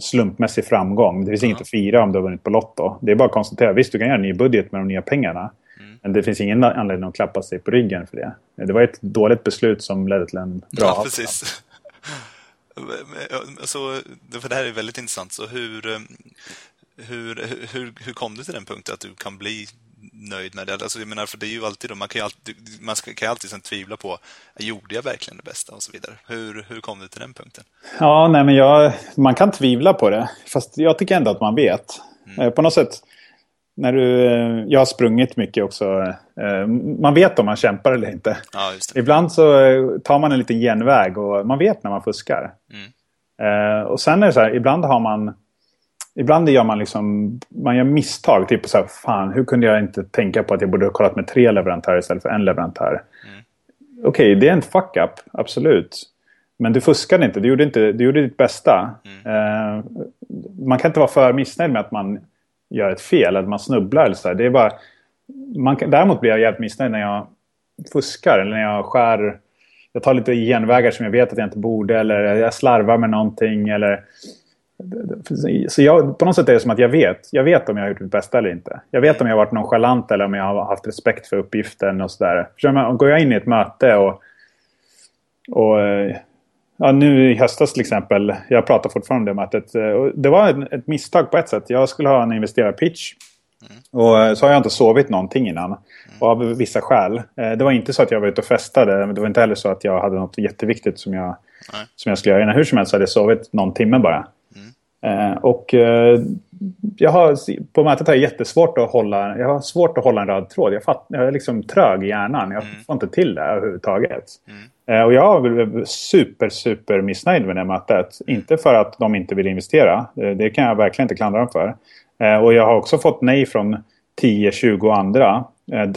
slumpmässig framgång. Det finns mm. inget att fira om du har vunnit på Lotto. Det är bara att konstatera. Visst, du kan göra en ny budget med de nya pengarna. Mm. Men det finns ingen anledning att klappa sig på ryggen för det. Det var ett dåligt beslut som ledde till en bra Ja, precis. Så, för det här är väldigt intressant. Så hur, eh, hur, hur, hur kom du till den punkten att du kan bli nöjd med det. Alltså, jag menar, för det är ju alltid då, man kan ju alltid, man ska, kan ju alltid sen tvivla på, gjorde jag verkligen det bästa och så vidare. Hur, hur kom du till den punkten? Ja, nej men jag, man kan tvivla på det. Fast jag tycker ändå att man vet. Mm. Eh, på något sätt, när du, eh, jag har sprungit mycket också. Eh, man vet om man kämpar eller inte. Ja, Ibland så tar man en liten genväg och man vet när man fuskar. Mm. Och sen är det så här, ibland har man ibland gör man liksom, man gör misstag. Typ så här, fan hur kunde jag inte tänka på att jag borde ha kollat med tre leverantörer istället för en leverantör. Mm. Okej, okay, det är en fuck-up, absolut. Men du fuskade inte, du gjorde, inte, du gjorde ditt bästa. Mm. Man kan inte vara för missnöjd med att man gör ett fel eller att man snubblar. Eller så här. Det är bara, man kan, däremot blir jag jävligt missnöjd när jag fuskar eller när jag skär jag tar lite genvägar som jag vet att jag inte borde eller jag slarvar med någonting eller så jag, på något sätt är det som att jag vet. Jag vet om jag har gjort mitt bästa eller inte. Jag vet om jag har varit nonchalant eller om jag har haft respekt för uppgiften och sådär. Går jag in i ett möte och, och eh, ja, nu i höstas till exempel. Jag pratar fortfarande om det mötet. Det var ett misstag på ett sätt. Jag skulle ha en investerarpitch. Mm. Och så har jag inte sovit någonting innan. Mm. Av vissa skäl. Det var inte så att jag var ute och festade. Men det var inte heller så att jag hade något jätteviktigt som jag, som jag skulle göra. Hur som helst hade jag sovit någon timme bara. Eh, och eh, jag har, på mötet har jag jättesvårt att hålla, jag har svårt att hålla en röd tråd. Jag, fatt, jag är liksom trög i hjärnan. Jag mm. får inte till det överhuvudtaget. Mm. Eh, och jag blev super, super missnöjd med det mötet. Mm. Inte för att de inte vill investera. Det kan jag verkligen inte klandra dem för. Och jag har också fått nej från 10-20 andra.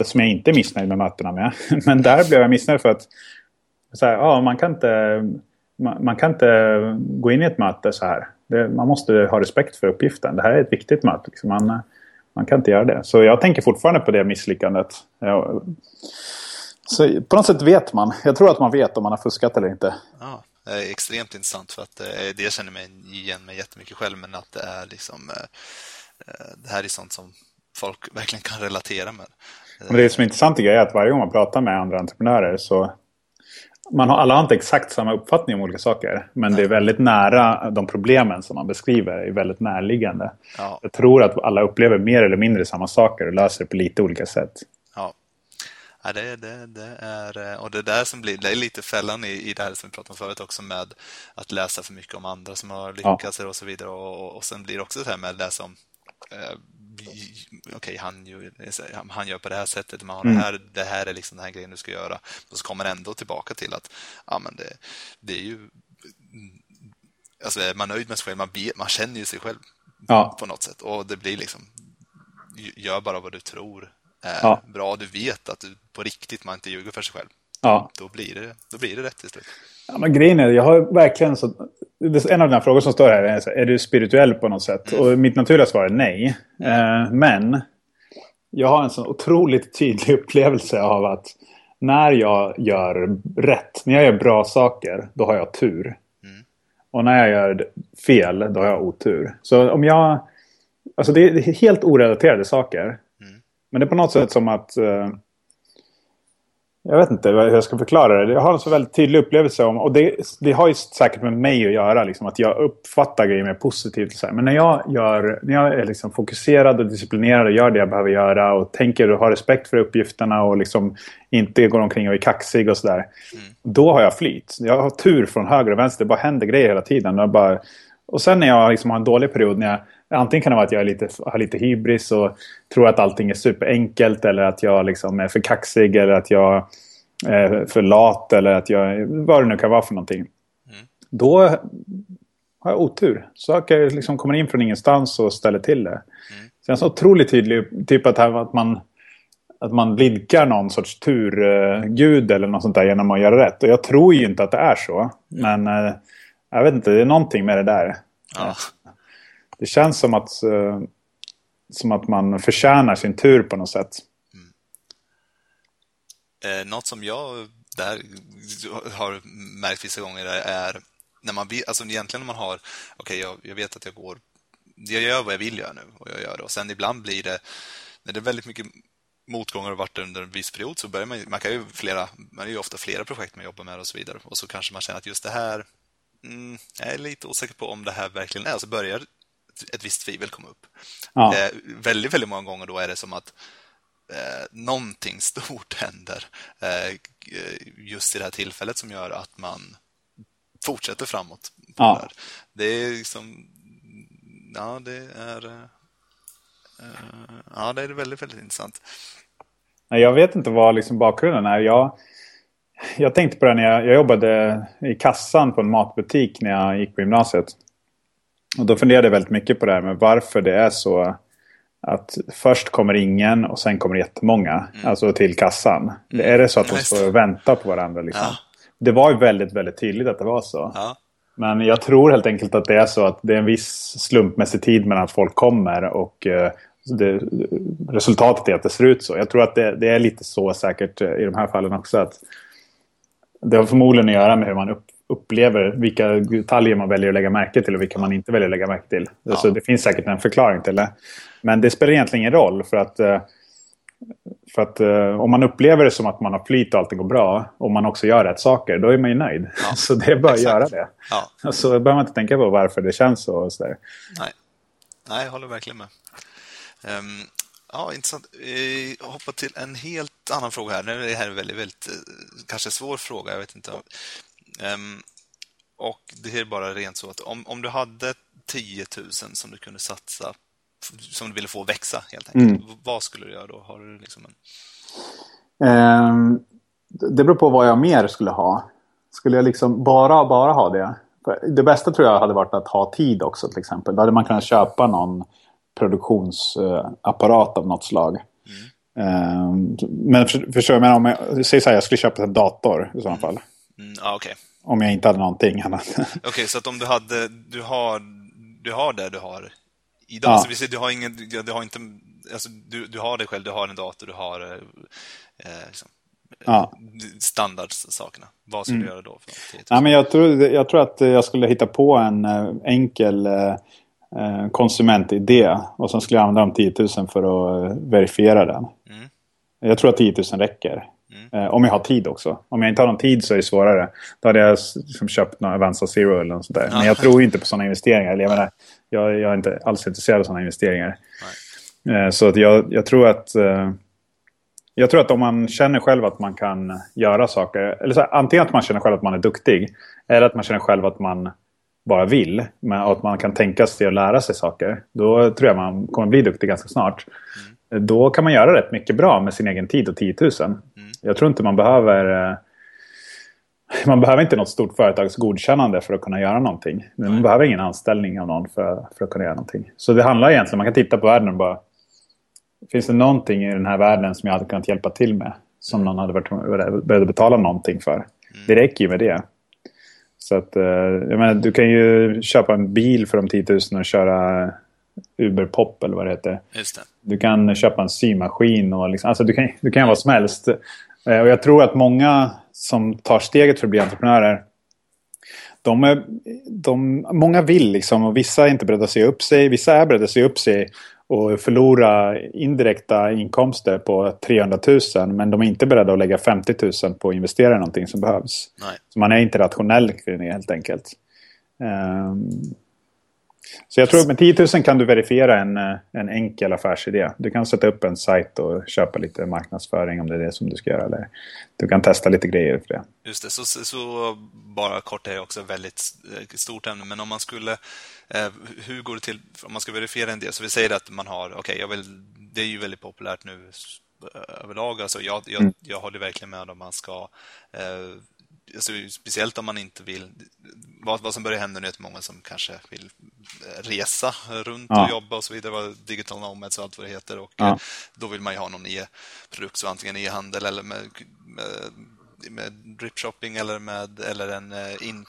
Som jag inte är missnöjd med mötena med. Men där blev jag missnöjd för att så här, ja, man, kan inte, man, man kan inte gå in i ett möte så här. Det, man måste ha respekt för uppgiften. Det här är ett viktigt möte. Liksom. Man, man kan inte göra det. Så jag tänker fortfarande på det misslyckandet. Jag, så på något sätt vet man. Jag tror att man vet om man har fuskat eller inte. Ja, det är extremt intressant för att eh, det känner mig igen med jättemycket själv men att det är liksom eh, eh, det här är sånt som folk verkligen kan relatera med. Men det som är intressant är att varje gång man pratar med andra entreprenörer så man har alla har inte exakt samma uppfattning om olika saker. Men Nej. det är väldigt nära, de problemen som man beskriver är väldigt närliggande. Ja. Jag tror att alla upplever mer eller mindre samma saker och löser det på lite olika sätt. Ja, ja det, det, det är, och det där som blir, det är lite fällan i, i det här som vi pratade om förut också med att läsa för mycket om andra som har lyckats ja. och så vidare. Och, och sen blir det också så här med att läsa om eh, okej, okay, han, han gör på det här sättet, man har mm. det, här, det här är liksom den här grejen du ska göra. Och så kommer man ändå tillbaka till att ja, men det, det är ju... Alltså är man nöjd med sig själv, man, man känner ju sig själv ja. på något sätt. Och det blir liksom, gör bara vad du tror är ja. bra. Du vet att du på riktigt man inte ljuger för sig själv. Ja. Då, blir det, då blir det rätt till slut. Ja, men grejen är, jag har verkligen så... En av dina frågor som står här är, är du spirituell på något sätt? Och mitt naturliga svar är nej. Eh, men jag har en så otroligt tydlig upplevelse av att när jag gör rätt, när jag gör bra saker, då har jag tur. Mm. Och när jag gör fel, då har jag otur. Så om jag... Alltså det är helt orelaterade saker. Mm. Men det är på något sätt som att... Uh, jag vet inte hur jag ska förklara det. Jag har en så väldigt tydlig upplevelse om, och det, det har ju säkert med mig att göra, liksom, att jag uppfattar grejer mer positivt. Så här. Men när jag, gör, när jag är liksom fokuserad och disciplinerad och gör det jag behöver göra och tänker och har respekt för uppgifterna och liksom inte går omkring och är kaxig och sådär. Mm. Då har jag flyt. Jag har tur från höger och vänster. Det bara händer grejer hela tiden. Och, bara, och sen när jag liksom har en dålig period när jag Antingen kan det vara att jag lite, har lite hybris och tror att allting är superenkelt eller att jag liksom är för kaxig eller att jag är för lat eller att jag, vad det nu kan vara för någonting. Mm. Då har jag otur. Saker liksom kommer in från ingenstans och ställer till det. Mm. Så jag är så otroligt tydlig, typ att, att man att man blidkar någon sorts turgud eller något sånt där genom att göra rätt. Och jag tror ju inte att det är så. Men eh, jag vet inte, det är någonting med det där. Ja det känns som att, eh, som att man förtjänar sin tur på något sätt. Mm. Eh, något som jag där har märkt vissa gånger är när man alltså egentligen när man har, okej okay, jag, jag, vet att jag går, jag gör vad jag vill göra nu och jag gör det och sen ibland blir det, när det är väldigt mycket motgångar och varit under en viss period så börjar man, man kan ju flera, man är ju ofta flera projekt man jobbar med och så vidare och så kanske man känner att just det här, mm, jag är lite osäker på om det här verkligen är, så börjar ett visst tvivel komma upp. Ja. Eh, väldigt, väldigt många gånger då är det som att eh, någonting stort händer eh, just i det här tillfället som gör att man fortsätter framåt. Ja. Det, det är liksom, ja det är, eh, ja det är väldigt, väldigt intressant. Jag vet inte vad liksom bakgrunden är. Jag, jag tänkte på det när jag, jag jobbade i kassan på en matbutik när jag gick på gymnasiet. Och då funderade jag väldigt mycket på det här med varför det är så att först kommer ingen och sen kommer jättemånga. Mm. Alltså till kassan. Mm. Är det så att de står och väntar på varandra? Liksom? Ja. Det var ju väldigt, väldigt tydligt att det var så. Ja. Men jag tror helt enkelt att det är så att det är en viss slumpmässig tid mellan att folk kommer och eh, det, resultatet är att det ser ut så. Jag tror att det, det, är lite så säkert i de här fallen också. att Det har förmodligen att göra med hur man upp, upplever vilka detaljer man väljer att lägga märke till och vilka man inte väljer att lägga märke till. Ja. Så det finns säkert en förklaring till det. Men det spelar egentligen ingen roll för att, eh, för att eh, om man upplever det som att man har flyt och allting går bra och man också gör rätt saker, då är man ju nöjd. Ja. Så det är bara att göra det. Ja. Så behöver man inte tänka på varför det känns så. Och så där. Nej. Nej, jag håller verkligen med. Um, ja, intressant. Jag hoppar till en helt annan fråga här. Nu är det här en väldigt, väldigt eh, kanske svår fråga. Jag vet inte. Um, och det är bara rent så att om, om du hade 10 000 som du kunde satsa, som du ville få växa helt enkelt, mm. vad skulle du göra då? Har du liksom en... Um, det beror på vad jag mer skulle ha. Skulle jag liksom bara, bara ha det? Det bästa tror jag hade varit att ha tid också till exempel. Då hade man kunnat köpa någon produktionsapparat av något slag. Mm. Um, men förstår jag, men om jag säger så här, jag skulle köpa en dator i mm. fall. Mm, ah, okay. Om jag inte hade någonting annat. Okej, okay, så att om du hade, du har, du har det du har idag. Ja. Så vi säger, du har ingen, du har inte, alltså du, du har dig själv, du har en dator, du har eh, eh liksom, ja. standardsakerna. Vad skulle mm. du göra då? För ja, men jag, tror, jag tror att jag skulle hitta på en eh, enkel eh, eh konsumentidé och sen skulle jag använda de 10 000 för att verifiera den. Mm. Jag tror att 10 000 räcker. Mm. Eh, om jag har tid också. Om jag inte har någon tid så är det svårare. Då hade jag liksom köpt någon Avanza Zero eller något sånt där. Men jag tror inte på sådana investeringar. Eller jag, menar, jag, jag är inte alls intresserad av sådana investeringar. Eh, så att jag, jag tror att... Eh, jag tror att om man känner själv att man kan göra saker. Eller så här, antingen att man känner själv att man är duktig. Eller att man känner själv att man bara vill. Men att man kan tänka sig att lära sig saker. Då tror jag man kommer bli duktig ganska snart. Mm. Då kan man göra rätt mycket bra med sin egen tid och 10 000. Mm. Jag tror inte man behöver... Eh, man behöver inte något stort företags godkännande för att kunna göra någonting. Man Nej. behöver ingen anställning av någon för, för att kunna göra någonting. Så det handlar egentligen, man kan titta på världen och bara... Finns det någonting i den här världen som jag hade kunnat hjälpa till med? Som någon hade varit beredd att betala någonting för. Mm. Det räcker ju med det. Så att, eh, jag menar, du kan ju köpa en bil för de 10 000 och köra Uber Pop eller vad det heter. Det. Du kan köpa en symaskin och liksom, alltså du kan, du kan göra vad som helst. Eh, och jag tror att många som tar steget för att bli entreprenörer de är, de, många vill liksom och vissa är inte beredda att se upp sig. Vissa är beredda att se upp sig och förlora indirekta inkomster på 300 000 men de är inte beredda att lägga 50 000 på att investera i någonting som behövs. Nej. Så man är inte rationell kring det helt enkelt. Um, så jag tror att med 10 000 kan du verifiera en, eh, en enkel affärsidé. Du kan sätta upp en sajt och köpa lite marknadsföring om det är det som du ska göra. Eller du kan testa lite grejer för det. Just det, så, så bara kort är det också väldigt eh, stort ämne, men om man skulle eh, hur går det till om man ska verifiera en del? Så vi säger att man har, okej, okay, det är ju väldigt populärt nu eh, överlag. Alltså jag, jag, mm. jag håller verkligen med om man ska eh, alltså, speciellt om man inte vill... Vad, vad som börjar hända nu är att många som kanske vill eh, resa runt ja. och jobba och så vidare, vad digital nomads och allt vad det heter. Och ja. Eh, då vill man ju ha någon e-produkt, så antingen e-handel eller med, med, med dripshopping eller med eller en eh, in,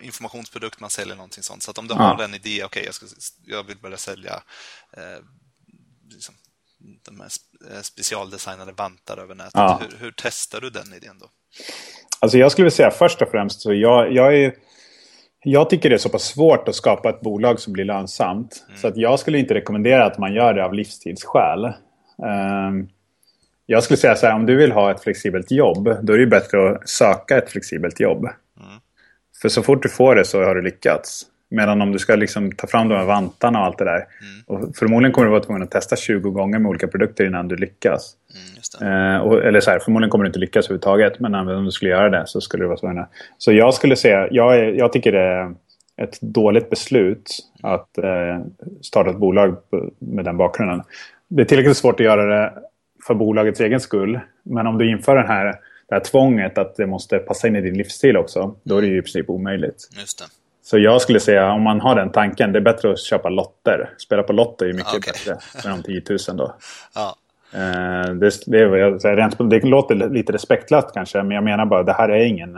informationsprodukt man säljer någonting sånt. Så om du ja. har en idé, okej, okay, jag, jag vill börja sälja eh, liksom, de här specialdesignade vantar över nätet. Hur, hur testar du den idén då? Alltså jag skulle säga först och främst så jag, jag är... Jag tycker det är så pass svårt att skapa ett bolag som blir lönsamt. Mm. Så att jag skulle inte rekommendera att man gör det av livstidsskäl. Um, jag skulle säga så här, om du vill ha ett flexibelt jobb, då är det bättre att söka ett flexibelt jobb. Mm. För så fort du får det så har du lyckats. Medan om du ska liksom ta fram de här vantarna och allt det där. Mm. Och förmodligen kommer du vara tvungen att testa 20 gånger med olika produkter innan du lyckas. Mm, eh, och, eller så här, förmodligen kommer du inte lyckas överhuvudtaget. Men om du skulle göra det så skulle du vara tvungen. Så jag skulle säga, jag, är, jag tycker det är ett dåligt beslut att eh, starta ett bolag med den bakgrunden. Det är tillräckligt svårt att göra det för bolagets egen skull. Men om du inför den här, det här tvånget att det måste passa in i din livsstil också. Då är det ju i princip omöjligt. Just det. Så jag skulle säga, om man har den tanken, det är bättre att köpa lotter. Spela på Lotto är mycket okay. bättre med de 10 000 då. Ja. Uh, det, det, det, låter lite respektlöst kanske, men jag menar bara det här är ingen,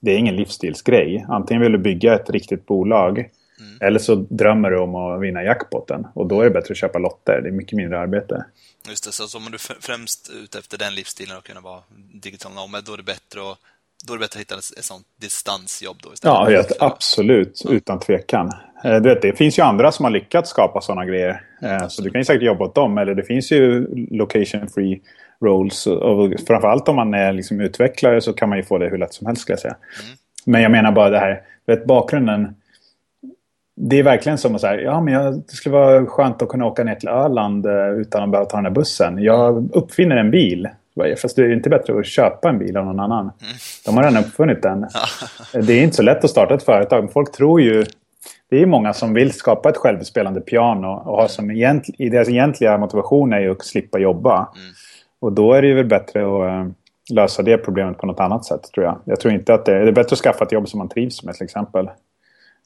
det är ingen livsstilsgrej. Antingen vill du bygga ett riktigt bolag mm. eller så drömmer du om att vinna jackpotten. Och då är det bättre att köpa lotter, det är mycket mindre arbete. Just det, så om du främst ute efter den livsstilen och kunna vara digital nomad, då är det bättre att då är det bättre att hitta ett sånt distansjobb då istället. Ja, helt, absolut. Ja. Utan tvekan. Eh, du vet, det finns ju andra som har lyckats skapa sådana grejer. Mm, så du kan ju säkert jobba åt dem. Eller det finns ju location free roles. Och framförallt om man är liksom utvecklare så kan man ju få det hur lätt som helst. Ska jag säga. Mm. Men jag menar bara det här. Vet, bakgrunden. Det är verkligen som att säga, ja men jag, det skulle vara skönt att kunna åka ner till Öland eh, utan att behöva ta den här bussen. Jag uppfinner en bil. Fast det är inte bättre att köpa en bil av någon annan. Mm. De har redan uppfunnit den. det är inte så lätt att starta ett företag. Folk tror ju... Det är många som vill skapa ett självspelande piano. Och har som egent, deras egentliga motivation är ju att slippa jobba. Mm. Och då är det ju väl bättre att äh, lösa det problemet på något annat sätt tror jag. Jag tror inte att det, det är bättre att skaffa ett jobb som man trivs med till exempel.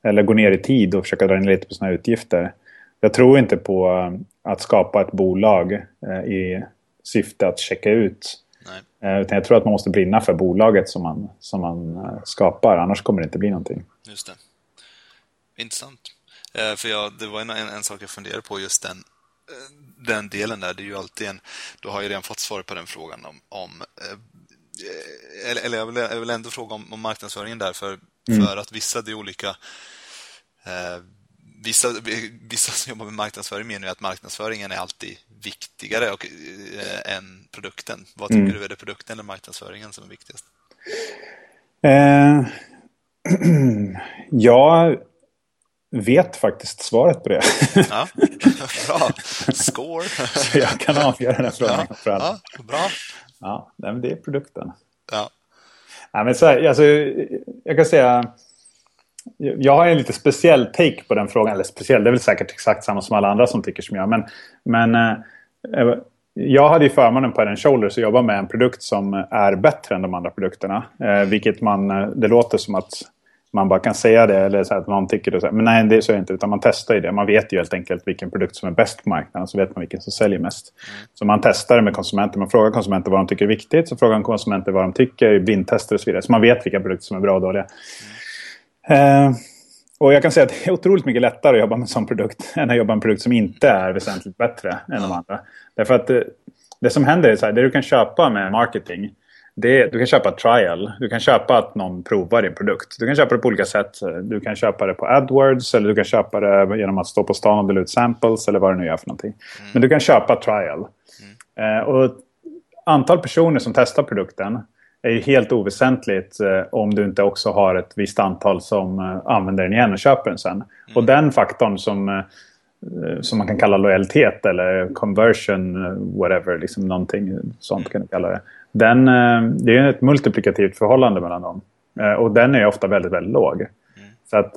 Eller gå ner i tid och försöka dra in lite på sina utgifter. Jag tror inte på äh, att skapa ett bolag äh, i syfte att checka ut. Nej. Eh, utan jag tror att man måste brinna för bolaget som man, som man eh, skapar. Annars kommer det inte bli någonting. Just det. Intressant. Eh, för jag, det var en, en, en, sak jag funderade på just den, den delen där. Det är ju alltid en... Du har ju redan fått svar på den frågan om... om eller, eller jag, vill, jag vill ändå fråga om, om marknadsföringen där. För, mm. för att vissa, det är olika... Eh, vissa, vissa som jobbar med marknadsföring menar ju att marknadsföringen är alltid viktigare och, äh, än produkten. Vad tycker mm. du, är det produkten eller marknadsföringen som är viktigast? Eh, jag vet faktiskt svaret på det. ja, bra. Score. Så jag kan avgöra den frågan. Ja, ja, bra. Ja, det är produkten. Ja. ja men så här, alltså, jag kan säga jag har en lite speciell take på den frågan. Eller speciell, det är väl säkert exakt samma som alla andra som tycker som jag. Men, men eh, jag hade ju förmånen på Head Shoulders att jobba med en produkt som är bättre än de andra produkterna. Eh, vilket man, eh, det låter som att man bara kan säga det eller så att någon tycker det. Men nej, det är så inte. Utan man testar ju det. Man vet ju helt enkelt vilken produkt som är bäst på marknaden. Så vet man vilken som säljer mest. Mm. Så man testar det med konsumenter. Man frågar konsumenter vad de tycker är viktigt. Så frågar man konsumenter vad de tycker. Blindtester och så vidare. Så man vet vilka produkter som är bra och dåliga. Mm. Eh, och jag kan säga att det är otroligt mycket lättare att jobba med en sån produkt än att jobba med en produkt som inte är väsentligt bättre än de andra. Därför att det, det som händer är så här, det du kan köpa med marketing det, du kan köpa trial. Du kan köpa att någon provar din produkt. Du kan köpa det på olika sätt. Du kan köpa det på AdWords eller du kan köpa det genom att stå på stan och dela ut samples eller vad det nu är för någonting. Mm. Men du kan köpa trial. Mm. Eh, och antal personer som testar produkten är ju helt oväsentligt eh, om du inte också har ett visst antal som eh, använder den igen och köper den sen. Mm. Och den faktorn som, eh, som man kan kalla lojalitet eller conversion, whatever, liksom någonting sånt kan du kalla det. Den, det är ett multiplikativt förhållande mellan dem. Och den är ofta väldigt, väldigt låg. Mm. Så att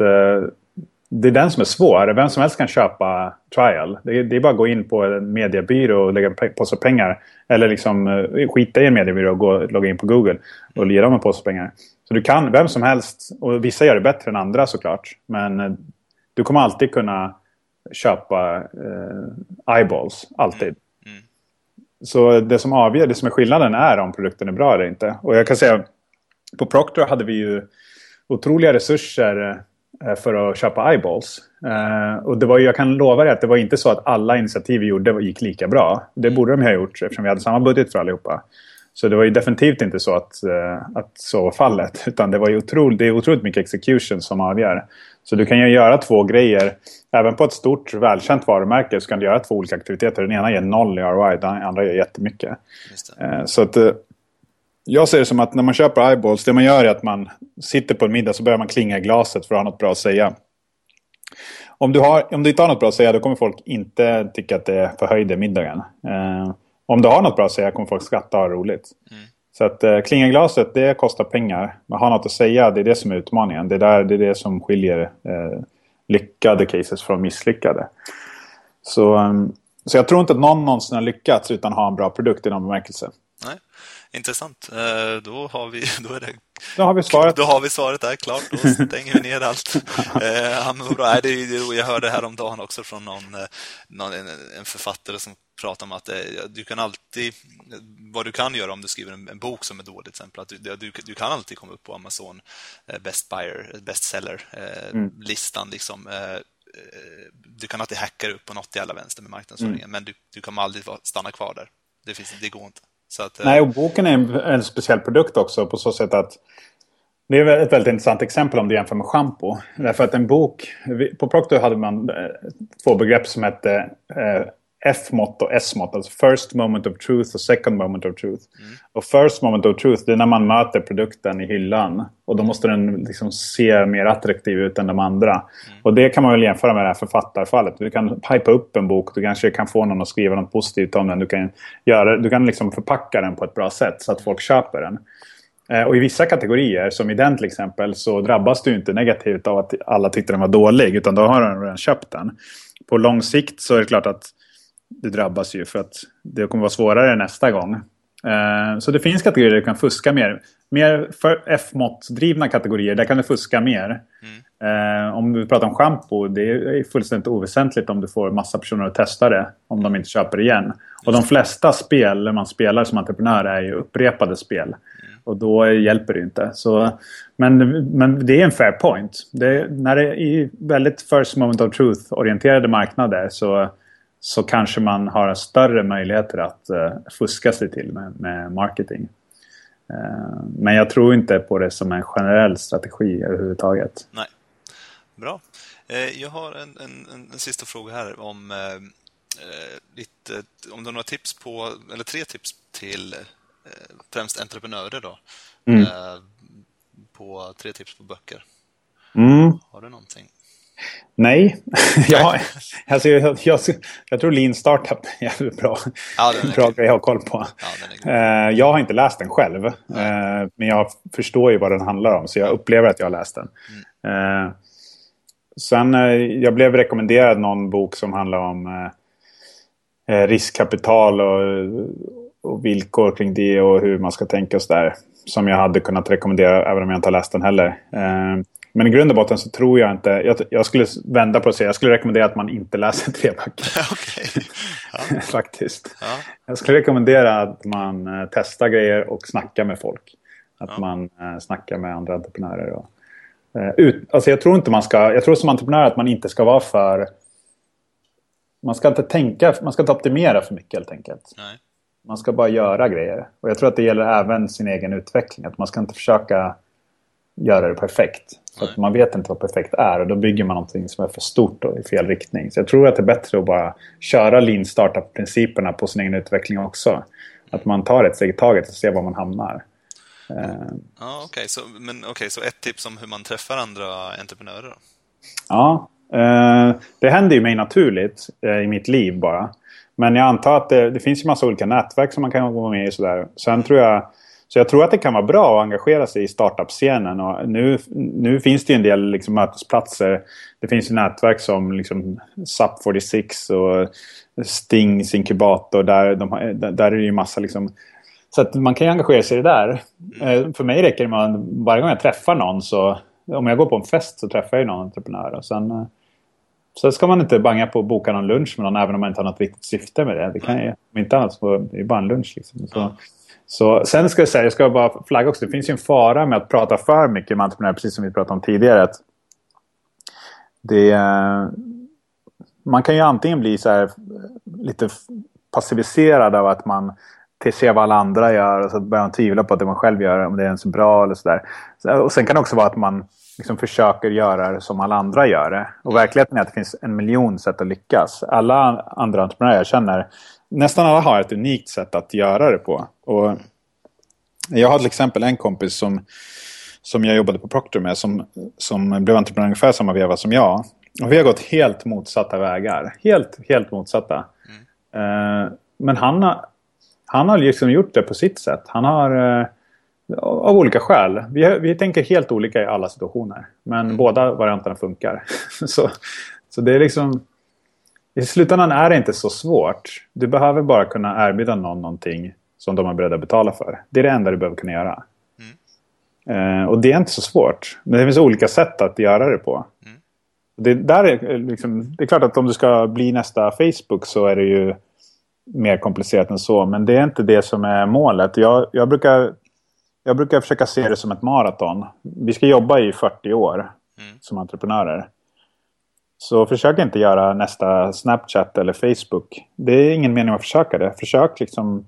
det är den som är svår. Vem som helst kan köpa trial. Det är, det är bara att gå in på en mediebyrå och lägga på sig pengar. Eller liksom uh, skita i en mediebyrå och gå, logga in på Google och ge dem en påse pengar. Så du kan, vem som helst, och vissa gör det bättre än andra såklart. Men uh, du kommer alltid kunna köpa uh, eyeballs. Alltid. Mm. Mm. Så det som avgör, det som är skillnaden är om produkten är bra eller inte. Och jag kan säga, på Proctor hade vi ju otroliga resurser Eh, för att köpa eyeballs. Uh, och det var, jag kan lova dig att det var inte så att alla initiativ vi gjorde gick lika bra. Det borde de ha gjort eftersom vi hade samma budget för allihopa. Så det var ju definitivt inte så att, uh, att så var fallet. Utan det, var ju otroligt, det är otroligt mycket execution som avgör. Så du kan ju göra två grejer. Även på ett stort välkänt varumärke så kan du göra två olika aktiviteter. Den ena ger noll i ROI, den andra ger jättemycket. Så att jag ser det som att när man köper eyeballs, det man gör är att man sitter på en middag så börjar man klinga i glaset för att ha något bra att säga. Om du, har, om du inte har något bra att säga då kommer folk inte tycka att det förhöjde middagen. Eh, om du har något bra att säga kommer folk skratta och ha roligt. Mm. Så att eh, klinga i glaset det kostar pengar. Men ha något att säga det är det som är utmaningen. Det är, där, det, är det som skiljer eh, lyckade cases från misslyckade. Så, um, så jag tror inte att någon någonsin har lyckats utan att ha en bra produkt i någon bemärkelse. Nej. Intressant. Eh, då har vi, då är det, då har vi svaret. Då har vi svaret där, klart. Då stänger vi ner allt. Eh, ja, men bra. Det är, jag hörde häromdagen också från någon, eh, någon en författare som pratar om att du kan alltid, vad du kan göra om du skriver en, en bok som är dålig, till exempel, att du, du, du kan alltid komma upp på Amazon Best Buyer, Bestseller-listan. Mm. Liksom. Du kan alltid hacka upp på något i alla vänster med marknadsföringen, mm. men du, du kommer aldrig stanna kvar där. Det, finns, det går inte. Att, eh, Nej, och boken är en, en, speciell produkt också på så sätt att det är ett väldigt intressant exempel om du jämför med schampo. Därför att en bok, på Proctor hade man eh, två begrepp som hette eh, F-mått och S-mått. Alltså first moment of truth och second moment of truth. Mm. Och first moment of truth det är när man möter produkten i hyllan. Och då måste den liksom se mer attraktiv ut än de andra. Mm. Och det kan man väl jämföra med det här författarfallet. Du kan pipa upp en bok. Du kanske kan få någon att skriva något positivt om den. Du kan, göra, du kan liksom förpacka den på ett bra sätt så att folk köper den. Eh, och i vissa kategorier, som i den till exempel, så drabbas du inte negativt av att alla tyckte den var dålig. Utan då har de redan köpt den. På lång sikt så är det klart att det drabbas ju för att det kommer vara svårare nästa gång. Eh, så det finns kategorier där du kan fuska mer. Mer F-mått-drivna kategorier, där kan du fuska mer. Mm. Om vi pratar om schampo, det är fullständigt oväsentligt om du får massa personer att testa det. Om de inte köper igen. Och de flesta spel man spelar som entreprenör är ju upprepade spel. Och då hjälper det inte. Så, men, men det är en fair point. Det, när det är i väldigt first moment of truth-orienterade marknader så så kanske man har större möjligheter att uh, fuska sig till med, med marketing. Uh, men jag tror inte på det som en generell strategi överhuvudtaget. Nej. Bra. Eh, jag har en, en, en, sista fråga här om eh, lite, om du har några tips på, eller tre tips till eh, främst entreprenörer då. Mm. på tre tips på böcker. Mm. Har du någonting? Nej, jag, alltså, jag, jag, jag tror Lean Startup är jävligt bra. Ja, bra grej att ha koll på. Ja, uh, jag har inte läst den själv. Uh, men jag förstår ju vad den handlar om. Så jag upplever att jag har läst den. Mm. Uh, sen jag blev rekommenderad någon bok som handlar om riskkapital och, och villkor kring det och hur man ska tänka och sådär. Som jag hade kunnat rekommendera även om jag inte har läst den heller. Men i grund och botten så tror jag inte... Jag, jag skulle vända på det och säga jag skulle rekommendera att man inte läser tre böcker. okay. ja. Faktiskt. Ja. Jag skulle rekommendera att man uh, testar grejer och snackar med folk. Att ja. man uh, snackar med andra entreprenörer. Och, uh, ut, alltså jag tror inte man ska... Jag tror som entreprenör att man inte ska vara för... Man ska inte tänka... Man ska inte optimera för mycket helt enkelt. Nej. Man ska bara göra grejer. Och jag tror att det gäller även sin egen utveckling. Att man ska inte försöka göra det perfekt. För att man vet inte vad perfekt är och då bygger man någonting som är för stort och i fel riktning. Så jag tror att det är bättre att bara köra lean startup-principerna på sin egen utveckling också. Att man tar ett steg i taget och ser var man hamnar. Ja, Okej, okay. så, okay, så ett tips om hur man träffar andra entreprenörer? Då? Ja, eh, det händer ju mig naturligt eh, i mitt liv bara. Men jag antar att det, det finns ju massa olika nätverk som man kan gå med i. Sådär. Sen tror jag så jag tror att det kan vara bra att engagera sig i startup-scenen. Och nu, nu finns det en del liksom, mötesplatser. Det finns ju nätverk som liksom, SAP46 och Stings inkubator. Där, de, där är det ju massa liksom, så att man kan ju engagera sig i det där. Mm. För mig räcker det med att varje gång jag träffar någon så... Om jag går på en fest så träffar jag någon entreprenör. Och sen, eh, så ska man inte banga på att boka någon lunch med någon även om man inte har något riktigt syfte med det. Det kan ju, om inte annat så är det bara en lunch. Liksom. Så, så, sen ska jag säga, jag ska bara flagga också, det finns ju en fara med att prata för mycket med entreprenörer, precis som vi pratade om tidigare. Att det, man kan ju antingen bli så här, lite passiviserad av att man ser vad alla andra gör och så börjar man tvivla på att det man själv gör, om det är ens bra eller sådär. Och sen kan det också vara att man liksom försöker göra det som alla andra gör det. Och verkligheten är att det finns en miljon sätt att lyckas. Alla andra entreprenörer jag känner nästan alla har ett unikt sätt att göra det på. Och jag har till exempel en kompis som, som jag jobbade på Procter med som, som blev entreprenör ungefär samma veva som jag. Och vi har gått helt motsatta vägar. Helt, helt motsatta. Mm. Uh, men han, har, han har liksom gjort det på sitt sätt. Han har... Uh, av olika skäl. Vi, vi tänker helt olika i alla situationer. Men mm. båda varianterna funkar. så, så det är liksom... I slutändan är det inte så svårt. Du behöver bara kunna erbjuda någon någonting som de är beredda att betala för. Det är det enda du behöver kunna göra. Mm. Eh, och det är inte så svårt. Men det finns olika sätt att göra det på. Mm. Det, där är, liksom, det är klart att om du ska bli nästa Facebook så är det ju mer komplicerat än så. Men det är inte det som är målet. Jag, jag, brukar, jag brukar försöka se det som ett maraton. Vi ska jobba i 40 år mm. som entreprenörer. Så försök inte göra nästa Snapchat eller Facebook. Det är ingen mening att försöka det. Försök liksom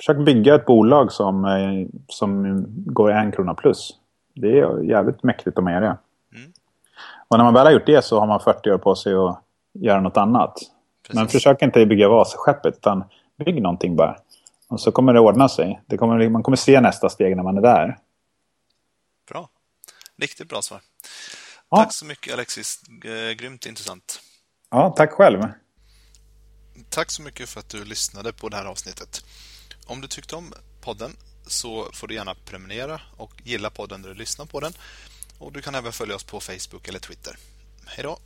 Försök bygga ett bolag som, eh, som går en krona plus. Det är jävligt mäktigt om man gör det. Mm. Och när man väl har gjort det så har man 40 år på sig att göra något annat. Precis. Men försök inte bygga Vasaskeppet utan bygg någonting bara. Och så kommer det ordna sig. Det kommer, man kommer se nästa steg när man är där. Bra. Riktigt bra svar. Ja. Tack så mycket Alexis. Grymt intressant. Ja, tack själv. Tack så mycket för att du lyssnade på det här avsnittet. Om du tyckte om podden så får du gärna prenumerera och gilla podden när du lyssnar på den. Och Du kan även följa oss på Facebook eller Twitter. Hej då!